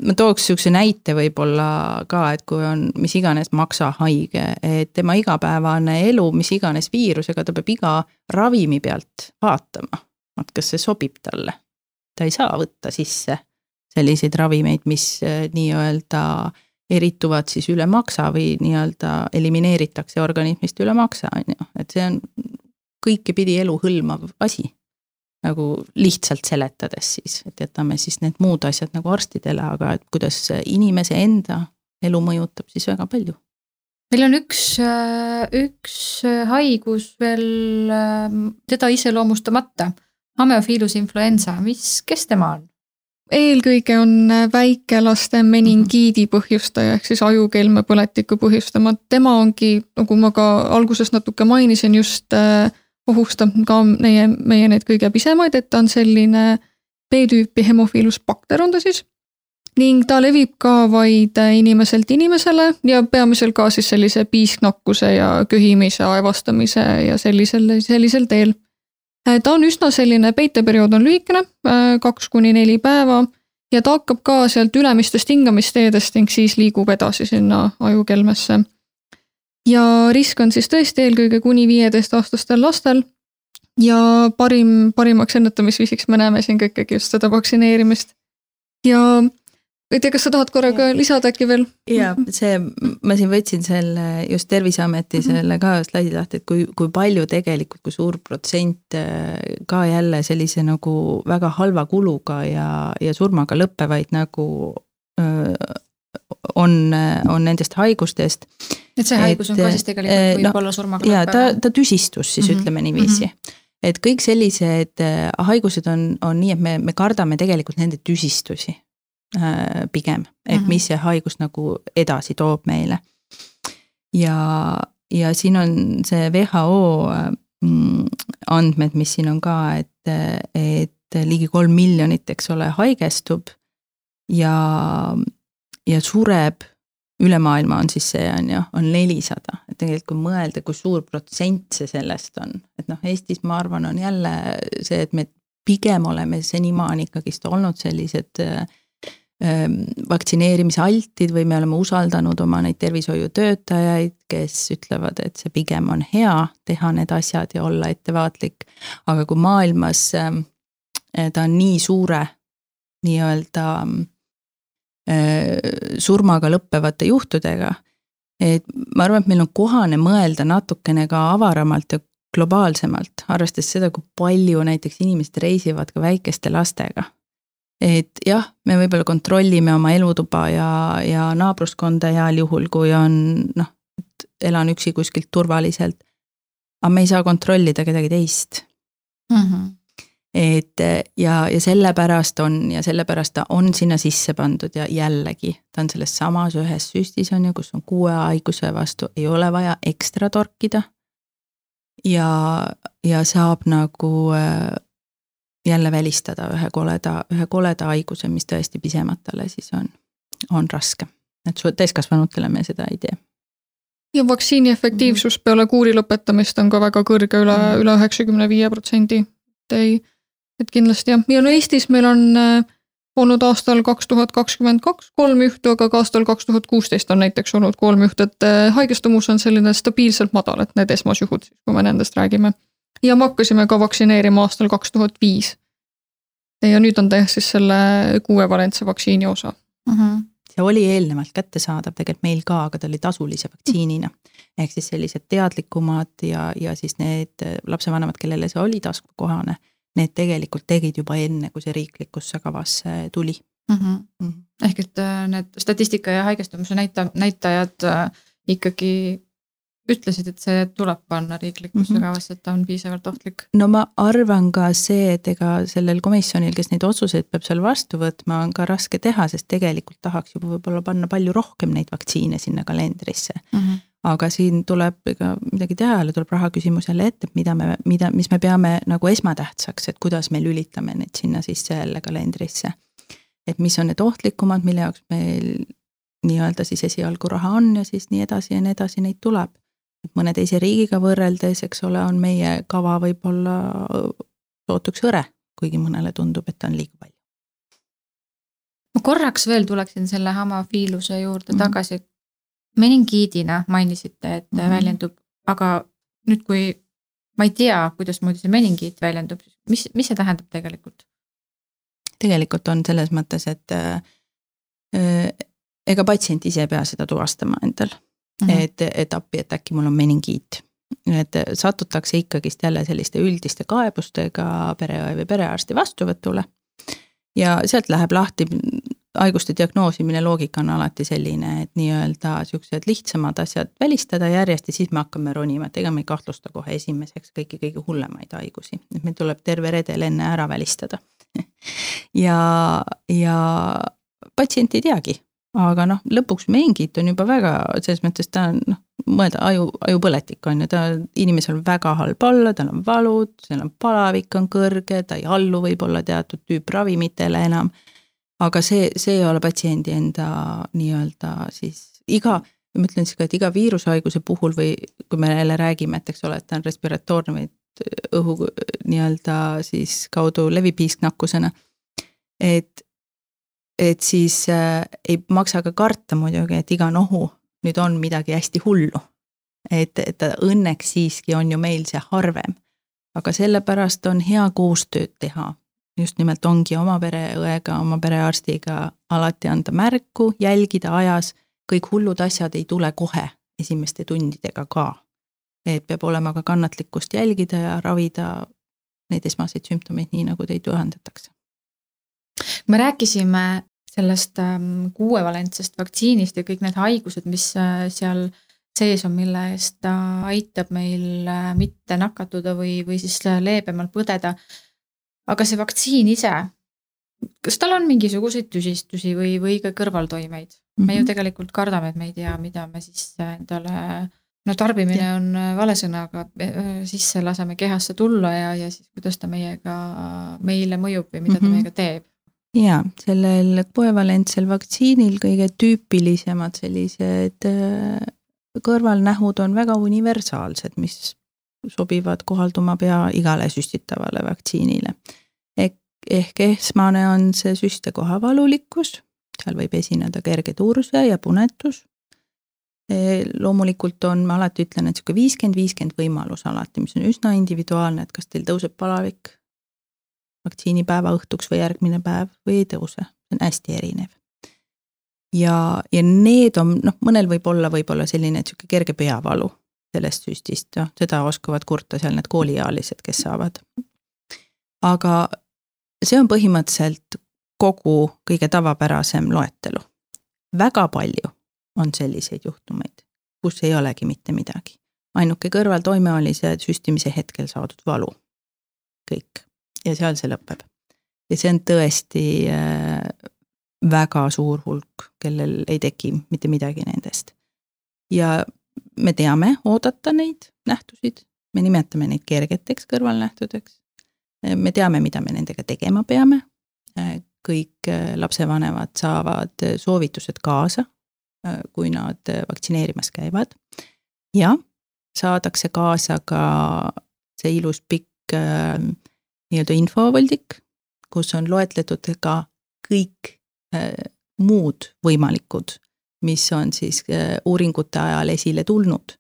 ma tooks sihukese näite võib-olla ka, et kui on mis iganes maksahaige, et tema igapäevane elu, mis iganes viirusega, ta peab iga ravimi pealt vaatama et kas see sobib talle. ta ei saa võtta sisse selliseid ravimeid, mis äh, nii-öelda erituvad siis üle maksa või nii-öelda elimineeritakse organismist üle maksa, on ju, et see on kõike pidi elu hõlmav asi. nagu lihtsalt seletades siis, et jätame siis need muud asjad nagu arstidele, aga et kuidas inimese enda elu mõjutab siis väga palju. meil on üks, üks haigus veel teda iseloomustamata, ameofiilus influenza, mis, kes tema on? eelkõige on väikelaste meningiidi põhjustaja ehk siis ajukelme põletiku põhjustama, tema ongi, nagu ma ka alguses natuke mainisin, just äh, ohustab ka meie, meie neid kõige pisemaid, et ta on selline B-tüüpi hemofiilus bakter on ta siis. ning ta levib ka vaid inimeselt inimesele ja peamiselt ka siis sellise piisknakkuse ja köhimise, aevastamise ja sellisel, sellisel teel Äh, ta on üsna selline, peiteperiood on lühikene, äh, kaks kuni neli päeva ja ta hakkab ka sealt ülemistest hingamisteedest ning siis liigub edasi sinna ajukelmesse. ja risk on siis tõesti eelkõige kuni viieteistaastastel lastel ja parim, parimaks ennetamisviisiks me näeme siin ka ikkagi just seda vaktsineerimist. ja ei tea, kas sa tahad korraga lisada äkki veel? ja see, ma siin võtsin selle just Terviseameti -hmm. selle ka slaidi lahti, et kui, kui palju tegelikult, kui suur protsent äh, ka jälle sellise nagu väga halva kuluga ja, ja surmaga lõppevaid nagu öö, on, on nendest haigustest. et see haigus et, on ka siis tegelikult äh, võib no, olla surmaga lõppev? jaa, ta, ta tüsistus siis mm -hmm. ütleme niiviisi mm. -hmm et kõik sellised äh, haigused on, on nii, et me, me kardame tegelikult nende tüsistusi pigem, et mhm. mis see haigus nagu edasi toob meile. ja, ja siin on see WHO mm, andmed, mis siin on ka, et, et ligi kolm miljonit, eks ole, haigestub ja, ja sureb üle maailma on siis see on ju, on nelisada, et tegelikult kui mõelda, kui suur protsent see sellest on, et noh, Eestis ma arvan, on jälle see, et me pigem oleme senimaani ikkagist olnud sellised äh, vaktsineerimisaltid või me oleme usaldanud oma neid tervishoiutöötajaid, kes ütlevad, et see pigem on hea teha need asjad ja olla ettevaatlik. aga kui maailmas ehm, ta on nii suure nii-öelda ehm, surmaga lõppevate juhtudega, et ma arvan, et meil on kohane mõelda natukene ka avaramalt ja globaalsemalt, arvestades seda, kui palju näiteks inimesed reisivad ka väikeste lastega et jah, me võib-olla kontrollime oma elutuba ja, ja naabruskonda heal juhul, kui on noh, et elan üksi kuskilt turvaliselt. aga me ei saa kontrollida kedagi teist mm. -hmm. et ja, ja sellepärast on ja sellepärast ta on sinna sisse pandud ja jällegi, ta on selles samas ühes süstis on ju, kus on kuue haiguse vastu, ei ole vaja ekstra torkida. ja, ja saab nagu äh, jälle välistada ühe koleda, ühe koleda haiguse, mis tõesti pisematele siis on, on raske. et täiskasvanutele me seda ei tee. ja vaktsiini efektiivsus -hmm. peale kuuri lõpetamist on ka väga kõrge üle mm, -hmm. üle üheksakümne viie protsendi. et ei, et kindlasti jah, ja no Eestis meil on äh, olnud aastal kaks tuhat kakskümmend kaks kolm juhtu, aga ka aastal kaks tuhat kuusteist on näiteks olnud kolm juhtu, et äh, haigestumus on selline stabiilselt madal, et need esmasjuhud, kui me nendest räägime ja me hakkasime ka vaktsineerima aastal kaks tuhat viis. ja nüüd on ta jah siis selle kuuevalentse vaktsiini osa mm. -hmm. see oli eelnevalt kättesaadav tegelikult meil ka, aga ta oli tasulise vaktsiinina. ehk siis sellised teadlikumad ja, ja siis need lapsevanemad, kellele see oli taskukohane, need tegelikult tegid juba enne, kui see riiklikusse kavasse tuli mm. -hmm. Mm -hmm. ehk et äh, need statistika ja haigestumise näita-, näitajad äh, ikkagi ütlesid, et see tuleb panna riiklikusse mm -hmm. kavasse, et ta on piisavalt ohtlik. no ma arvan ka see, et ega sellel komisjonil, kes neid otsuseid peab seal vastu võtma, on ka raske teha, sest tegelikult tahaks juba võib-olla panna palju rohkem neid vaktsiine sinna kalendrisse mm. -hmm. aga siin tuleb ega midagi teha, jälle tuleb raha küsimus jälle ette, et mida me, mida, mis me peame nagu esmatähtsaks, et kuidas me lülitame need sinna sisse jälle kalendrisse. et mis on need ohtlikumad, mille jaoks meil nii-öelda siis esialgu raha on ja siis nii edasi ja nii edasi neid tuleb et mõne teise riigiga võrreldes, eks ole, on meie kava võib-olla sootuks hõre, kuigi mõnele tundub, et ta on liiga palju. ma korraks veel tuleksin selle hamafiiluse juurde mm -hmm. tagasi. meningiidina mainisite, et mm -hmm. väljendub, aga nüüd, kui ma ei tea, kuidasmoodi see meningiit väljendub, mis, mis see tähendab tegelikult? tegelikult on selles mõttes, et äh, ega patsient ise ei pea seda tuvastama endal mm, -hmm. et, et appi, et äkki mul on meningiit. et satutakse ikkagist jälle selliste üldiste kaebustega pereõe või perearsti vastuvõtule. ja sealt läheb lahti haiguste diagnoosimine loogika on alati selline, et nii-öelda siuksed lihtsamad asjad välistada järjest ja siis me hakkame ronima, et ega me ei kahtlusta kohe esimeseks kõiki kõige hullemaid haigusi, et meil tuleb terve redel enne ära välistada ja, ja patsient ei teagi, aga noh, lõpuks mengit on juba väga, selles mõttes ta on noh, mõelda aju, ajupõletik on ju, ta, inimesel on väga halb olla, tal on valud, seal on palavik on kõrge, ta ei allu võib-olla teatud tüüp ravimitele enam. aga see, see ei ole patsiendi enda nii-öelda siis iga, ma ütlen siis ka, et iga viirushaiguse puhul või kui me jälle räägime, et eks ole, et ta on respiratoorne või õhu nii-öelda siis kaudu levib piisknakkusena. et, et siis äh, ei maksa ka karta muidugi, et iga nohu nüüd on midagi hästi hullu. et, et õnneks siiski on ju meil see harvem. aga sellepärast on hea koostööd teha. just nimelt ongi oma pereõega, oma perearstiga alati anda märku, jälgida ajas, kõik hullud asjad ei tule kohe esimeste tundidega ka. et peab olema ka kannatlikkust jälgida ja ravida neid esmaseid sümptomeid nii, nagu teid juhendatakse. me rääkisime sellest ähm, kuuevalentsest vaktsiinist ja kõik need haigused, mis äh, seal sees on, mille eest ta aitab meil äh, mitte nakatuda või, või siis äh, leebemalt põdeda. aga see vaktsiin ise, kas tal on mingisuguseid tüsistusi või, või ka kõrvaltoimeid mm? -hmm. me ju mhm. tegelikult kardame, et me ei tea, mida me siis endale no tarbimine ja. on vale sõna, aga sisse laseme kehasse tulla ja, ja siis kuidas ta meiega, meile mõjub või mida mm -hmm. ta mhm. meiega teeb jaa, sellel poevalentsel vaktsiinil kõige tüüpilisemad sellised äh, kõrvalnähud on väga universaalsed, mis sobivad kohalduma pea igale süstitavale vaktsiinile. ehk esmane on see süstekoha valulikkus, seal võib esineda kerge turse ja punetus. E, loomulikult on, ma alati ütlen, et sihuke viiskümmend, viiskümmend võimalus alati, mis on üsna individuaalne, et kas teil tõuseb palavik vaktsiinipäeva õhtuks või järgmine päev või ei tõuse, see on hästi erinev. ja, ja need on noh, mõnel võib olla võib-olla selline sihuke kerge peavalu sellest süstist, noh seda oskavad kurta seal need kooliealised, kes saavad. aga see on põhimõtteliselt kogu kõige tavapärasem loetelu. väga palju on selliseid juhtumeid, kus ei olegi mitte midagi. ainuke kõrvaltoime oli see süstimise hetkel saadud valu. kõik ja seal see lõpeb. ja see on tõesti äh, väga suur hulk, kellel ei teki mitte midagi nendest. ja me teame oodata neid nähtusid, me nimetame neid kergeteks kõrvalnähtudeks. me teame, mida me nendega tegema peame. kõik äh, lapsevanemad saavad soovitused kaasa, äh, kui nad vaktsineerimas käivad. ja saadakse kaasa ka see ilus pikk nii-öelda infovoldik, kus on loetletud ka kõik äh, muud võimalikud, mis on siis äh, uuringute ajal esile tulnud.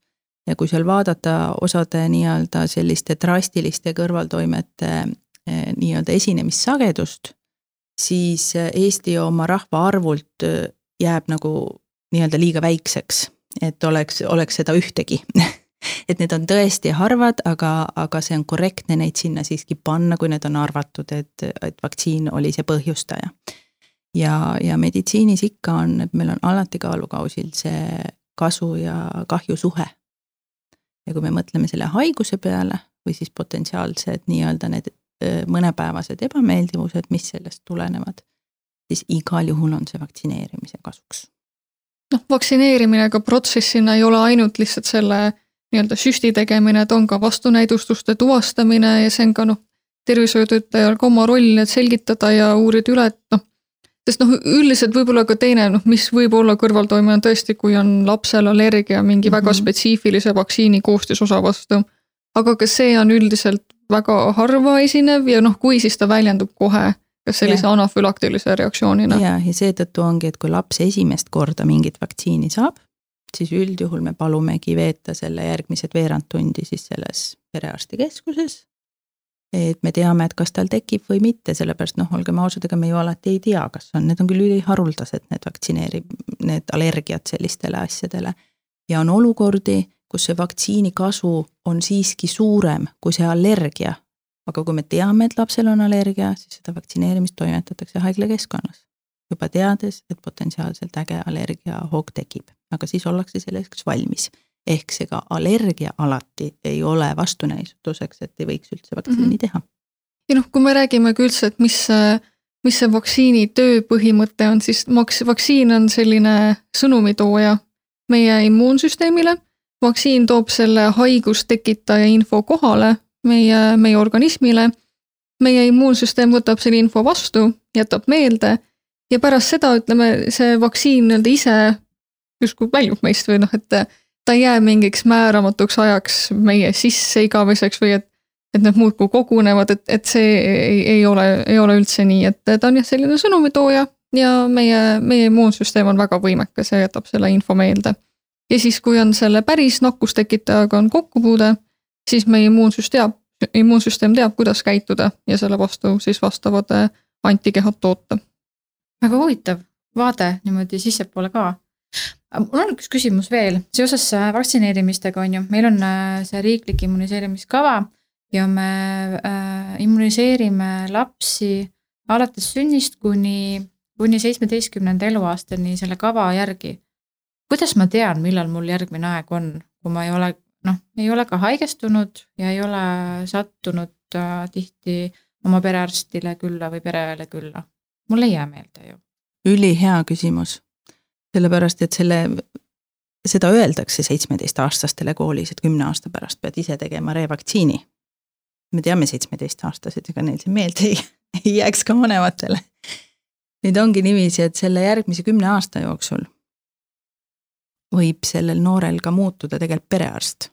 ja kui seal vaadata osade nii-öelda selliste drastiliste kõrvaltoimete äh, nii-öelda esinemissagedust, siis äh, Eesti oma rahvaarvult äh, jääb nagu nii-öelda liiga väikseks, et oleks, oleks seda ühtegi et need on tõesti harvad, aga, aga see on korrektne neid sinna siiski panna, kui need on arvatud, et, et vaktsiin oli see põhjustaja. ja, ja meditsiinis ikka on, et meil on alati kaalukausil see kasu ja kahju suhe. ja kui me mõtleme selle haiguse peale või siis potentsiaalsed nii-öelda need mõnepäevased ebameeldivused, mis sellest tulenevad, siis igal juhul on see vaktsineerimise kasuks noh, vaktsineerimine ka protsessina ei ole ainult lihtsalt selle nii-öelda süsti tegemine, et on ka vastunäidustuste tuvastamine ja see on ka noh, tervishoiutöötajal ka oma roll, et selgitada ja uurida üle, et noh, sest noh, üldiselt võib-olla ka teine noh, mis võib olla kõrvaltoime on tõesti, kui on lapsel allergia mingi mm -hmm. väga mhm. spetsiifilise vaktsiini koostisosa vastu. aga ka see on üldiselt väga harva esinev ja noh, kui, siis ta väljendub kohe kas sellise yeah. anafülaktilise reaktsioonina. ja, ja seetõttu ongi, et kui laps esimest korda mingit vaktsiini saab, siis üldjuhul me palumegi veeta selle järgmised veerand tundi siis selles perearstikeskuses. et me teame, et kas tal tekib või mitte, sellepärast noh, olgem ausad, ega me ju alati ei tea, kas on, need on küll üliharuldased, need vaktsineerib, need allergiad sellistele asjadele. ja on olukordi, kus see vaktsiini kasu on siiski suurem kui see allergia. aga kui me teame, et lapsel on allergia, siis seda vaktsineerimist toimetatakse haiglakeskkonnas juba teades, et potentsiaalselt äge allergiahoog tekib, aga siis ollakse selleks valmis. ehk see ka allergia alati ei ole vastunäidutuseks, et ei võiks üldse vaktsiini mm -hmm. teha. ja noh, kui me räägime ka üldse, et mis, mis see vaktsiini töö põhimõte on, siis maks-, vaktsiin on selline sõnumitooja meie immuunsüsteemile. vaktsiin toob selle haigustekitaja info kohale meie, meie organismile. meie immuunsüsteem võtab selle info vastu, jätab meelde ja pärast seda, ütleme, see vaktsiin nii-öelda ise justkui väljub meist või noh, et ta ei jää mingiks määramatuks ajaks meie sisse igaveseks või et et need muudkui kogunevad, et, et see ei, ei ole, ei ole üldse nii, et ta on jah, selline sõnumitooja ja meie, meie immuunsüsteem on väga võimekas ja jätab selle info meelde. ja siis, kui on selle päris nakkustekitajaga on kokkupuude, siis meie immuunsus teab, immuunsüsteem teab, kuidas käituda ja selle vastu siis vastavad antikehad toota väga huvitav vaade niimoodi sissepoole ka. Mul on üks küsimus veel seoses äh, vaktsineerimistega on ju, meil on äh, see riiklik immuniseerimiskava ja me äh, immuniseerime lapsi alates sünnist kuni, kuni seitsmeteistkümnenda eluaastani selle kava järgi. kuidas ma tean, millal mul järgmine aeg on, kui ma ei ole noh, ei ole ka haigestunud ja ei ole sattunud äh, tihti oma perearstile külla või pereõele külla mul ei jää meelde ju. ülihea küsimus, sellepärast et selle, seda öeldakse seitsmeteistaastastele koolis, et kümne aasta pärast pead ise tegema revaktsiini. me teame seitsmeteistaastased, ega neil see meelde ei, ei jääks ka vanematele. nüüd ongi niiviisi, et selle järgmise kümne aasta jooksul võib sellel noorel ka muutuda tegelikult perearst.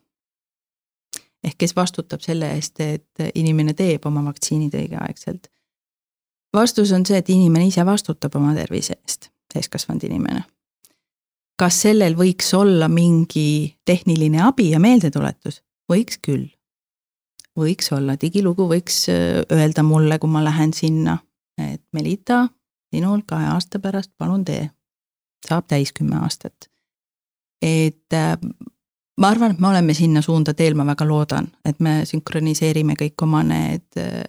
ehk kes vastutab selle eest, et inimene teeb oma vaktsiinid õigeaegselt vastus on see, et inimene ise vastutab oma tervise eest, täiskasvanud inimene. Kas sellel võiks olla mingi tehniline abi ja meeldetuletus? võiks küll. võiks olla, digilugu võiks äh, öelda mulle, kui ma lähen sinna, et Melita, sinul kahe aasta pärast palun tee. saab täis kümme aastat. et äh, ma arvan, et me oleme sinna suunda teel, ma väga loodan, et me sünkroniseerime kõik oma need äh,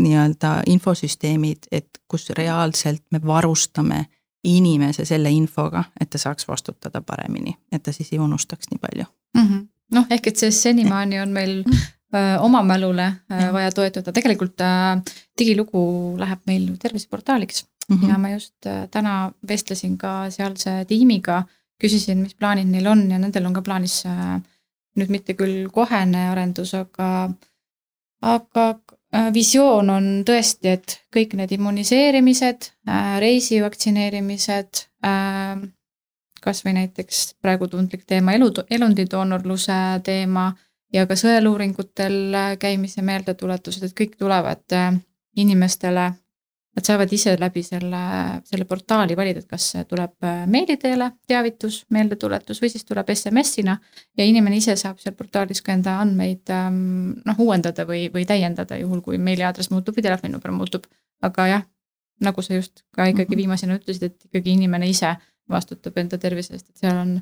nii-öelda infosüsteemid, et kus reaalselt me varustame inimese selle infoga, et ta saaks vastutada paremini, et ta siis ei unustaks nii palju. Mm -hmm.. noh, ehk et see senimaani on meil mm -hmm. öö, oma mälule öö, vaja toetuda, tegelikult öö, digilugu läheb meil terviseportaaliks. Mm -hmm. ja ma just öö, täna vestlesin ka sealse tiimiga, küsisin, mis plaanid neil on ja nendel on ka plaanis öö, nüüd mitte küll kohene arendus, aga aga Äh, visioon on tõesti, et kõik need immuniseerimised, äh, reisivaktsineerimised, äh, kasvõi näiteks praegu tundlik teema elu, elundidoonorluse teema ja ka sõeluuringutel käimise meeldetuletused, et kõik tulevad inimestele Nad saavad ise läbi selle, selle portaali valida, et kas tuleb äh, meili teele teavitus, meeldetuletus või siis tuleb SMS-ina. ja inimene ise saab seal portaalis ka enda andmeid ähm, noh uuendada või, või täiendada, juhul kui meiliaadress muutub või telefoninumber muutub. aga jah, nagu sa just ka ikkagi mhm. viimasena ütlesid, et ikkagi inimene ise vastutab enda tervise eest, et seal on,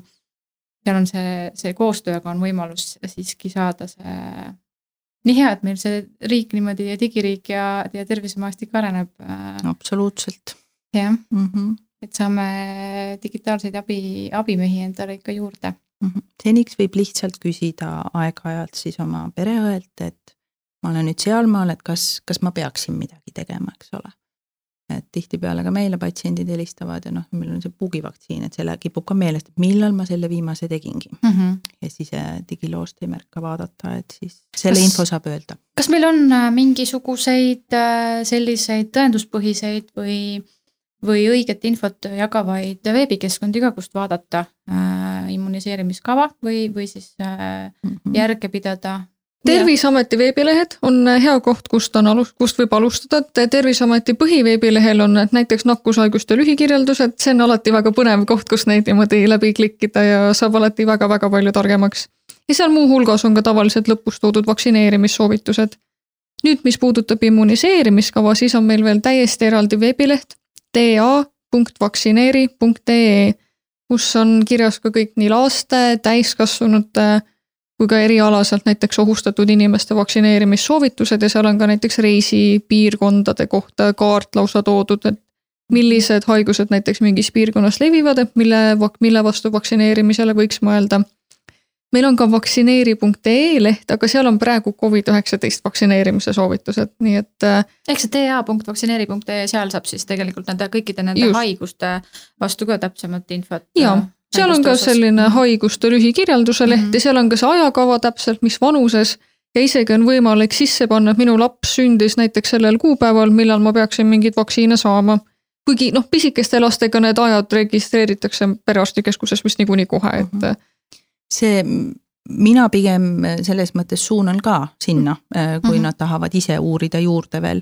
seal on see, see koostöö, aga on võimalus siiski saada see nii hea, et meil see riik niimoodi ja digiriik ja, ja tervisemaastik areneb. Äh, absoluutselt. jah mm -hmm., et saame digitaalseid abi, abimehi endale ikka juurde mm. -hmm. seniks võib lihtsalt küsida aeg-ajalt siis oma pereõelt, et ma olen nüüd sealmaal, et kas, kas ma peaksin midagi tegema, eks ole et tihtipeale ka meile patsiendid helistavad ja noh, meil on see pugivaktsiin, et selle kipub ka meelest, et millal ma selle viimase tegingi mm. -hmm. ja siis äh, digiloost ei märka vaadata, et siis selle kas, info saab öelda. kas meil on äh, mingisuguseid äh, selliseid tõenduspõhiseid või, või õiget infot jagavaid veebikeskkondi ka, kust vaadata äh, immuniseerimiskava või, või siis äh, mm -hmm. järge pidada terviseameti veebilehed on hea koht, kust on alus, kust võib alustada, et Terviseameti põhiveebilehel on näiteks nakkushaiguste lühikirjeldused, see on alati väga põnev koht, kus neid niimoodi läbi klikkida ja saab alati väga-väga palju targemaks. ja seal muuhulgas on ka tavaliselt lõpus toodud vaktsineerimissoovitused. nüüd, mis puudutab immuniseerimiskava, siis on meil veel täiesti eraldi veebileht ta.vaktsineeri.ee, kus on kirjas ka kõik nii laste, täiskasvanute kui ka erialaselt näiteks ohustatud inimeste vaktsineerimissoovitused ja seal on ka näiteks reisipiirkondade kohta kaart lausa toodud, et millised haigused näiteks mingis piirkonnas levivad, et mille, mille vastu vaktsineerimisele võiks mõelda. meil on ka vaktsineeri.ee leht, aga seal on praegu Covid-19 vaktsineerimise soovitused, nii et. Äh, ehk see TA.vaktsineeri.ee, seal saab siis tegelikult nende kõikide nende just. haiguste vastu ka täpsemat infot. jaa, äh, seal on ka osas. selline haiguste lühikirjelduse leht mm -hmm. ja seal on ka see ajakava täpselt, mis vanuses ja isegi on võimalik sisse panna, et minu laps sündis näiteks sellel kuupäeval, millal ma peaksin mingeid vaktsiine saama kuigi noh, pisikeste lastega need ajad registreeritakse perearstikeskuses vist niikuinii kohe, et. Mhm. see, mina pigem selles mõttes suunan ka sinna, äh, kui mm -hmm. nad tahavad ise uurida juurde veel.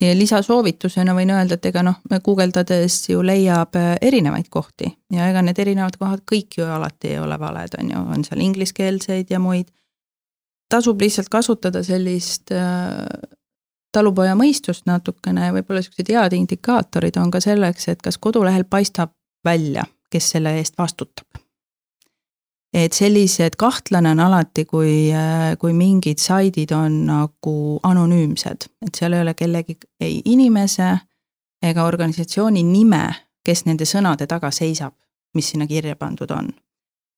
Lisasoovitusena võin öelda, et ega noh, guugeldades ju leiab äh, erinevaid kohti. Ja ega need erinevad kohad kõik ju alati ei ole valed, on ju, on seal ingliskeelseid ja muid. Tasub lihtsalt kasutada sellist äh, talupoja mõistust natukene, võib-olla siuksed head indikaatorid on ka selleks, et kas kodulehel paistab välja, kes selle eest vastutab. Et sellised, kahtlane on alati, kui, kui mingid saidid on nagu anonüümsed, et seal ei ole kellegi, ei inimese ega organisatsiooni nime, kes nende sõnade taga seisab, mis sinna kirja pandud on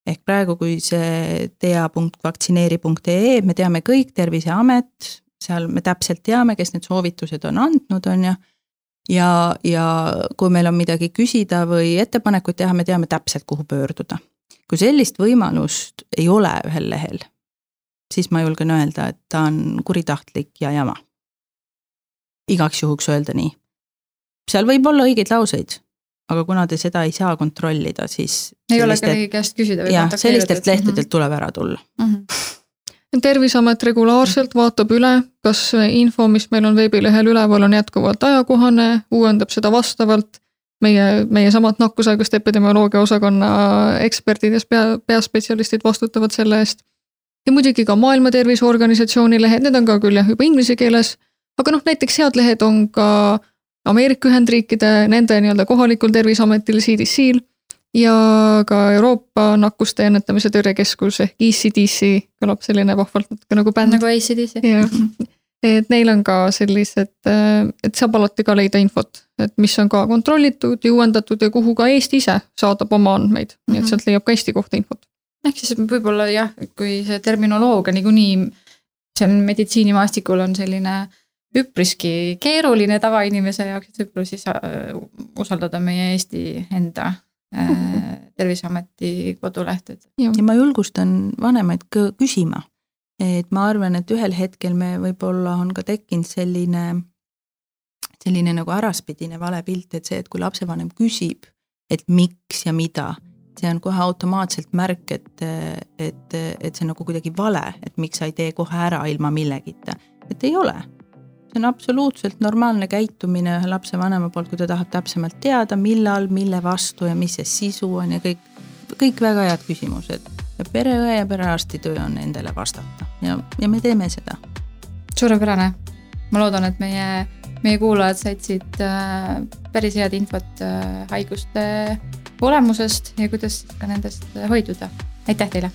ehk praegu, kui see tea.vaktsineeri.ee, me teame kõik, Terviseamet, seal me täpselt teame, kes need soovitused on andnud, on ju. ja, ja kui meil on midagi küsida või ettepanekuid teha, me teame täpselt, kuhu pöörduda. Kui sellist võimalust ei ole ühel lehel, siis ma julgen öelda, et ta on kuritahtlik ja jama. igaks juhuks öelda nii. seal võib olla õigeid lauseid, aga kuna te seda ei saa kontrollida, siis. ei ole kellegi käest küsida. jah, sellistelt lehtedelt tuleb ära tulla mm. -hmm terviseamet regulaarselt vaatab üle, kas info, mis meil on veebilehel üleval, on jätkuvalt ajakohane, uuendab seda vastavalt. Meie, meie samad nakkushaiguste epidemioloogia osakonna eksperdid ja pea, peaspetsialistid vastutavad selle eest. ja muidugi ka Maailma Terviseorganisatsiooni lehed, need on ka küll jah, juba inglise keeles. aga noh, näiteks head lehed on ka Ameerika Ühendriikide, nende nii-öelda kohalikul terviseametil, CDC-l ja ka Euroopa Nakkuste Ennetamise Tõrjekeskus ehk ECDC kõlab selline vahvalt natuke nagu bänd. nagu ACDC. jah, et neil on ka sellised, et saab alati ka leida infot, et mis on ka kontrollitud ja uuendatud ja kuhu ka Eesti ise saadab oma andmeid mm, -hmm. nii et mhm. sealt leiab ka Eesti kohta infot. ehk siis võib-olla jah, kui see terminoloogia niikuinii seal meditsiinimaastikul on selline üpriski keeruline tavainimese jaoks, et võib-olla siis äh, usaldada meie Eesti enda Äh, terviseameti kodulehted. ja ma julgustan vanemaid ka küsima, et ma arvan, et ühel hetkel me võib-olla on ka tekkinud selline, selline nagu äraspidine vale pilt, et see, et kui lapsevanem küsib, et miks ja mida, see on kohe automaatselt märk, et, et, et see on nagu kuidagi vale, et miks sa ei tee kohe ära ilma millegita, et ei ole see on absoluutselt normaalne käitumine ühe lapsevanema poolt, kui ta tahab täpsemalt teada, millal, mille vastu ja mis see sisu on ja kõik, kõik väga head küsimused. Ja pereõe ja perearsti töö on nendele vastata ja, ja me teeme seda. suurepärane. ma loodan, et meie, meie kuulajad said siit äh, päris head infot äh, haiguste olemusest ja kuidas ka nendest hoiduda. aitäh teile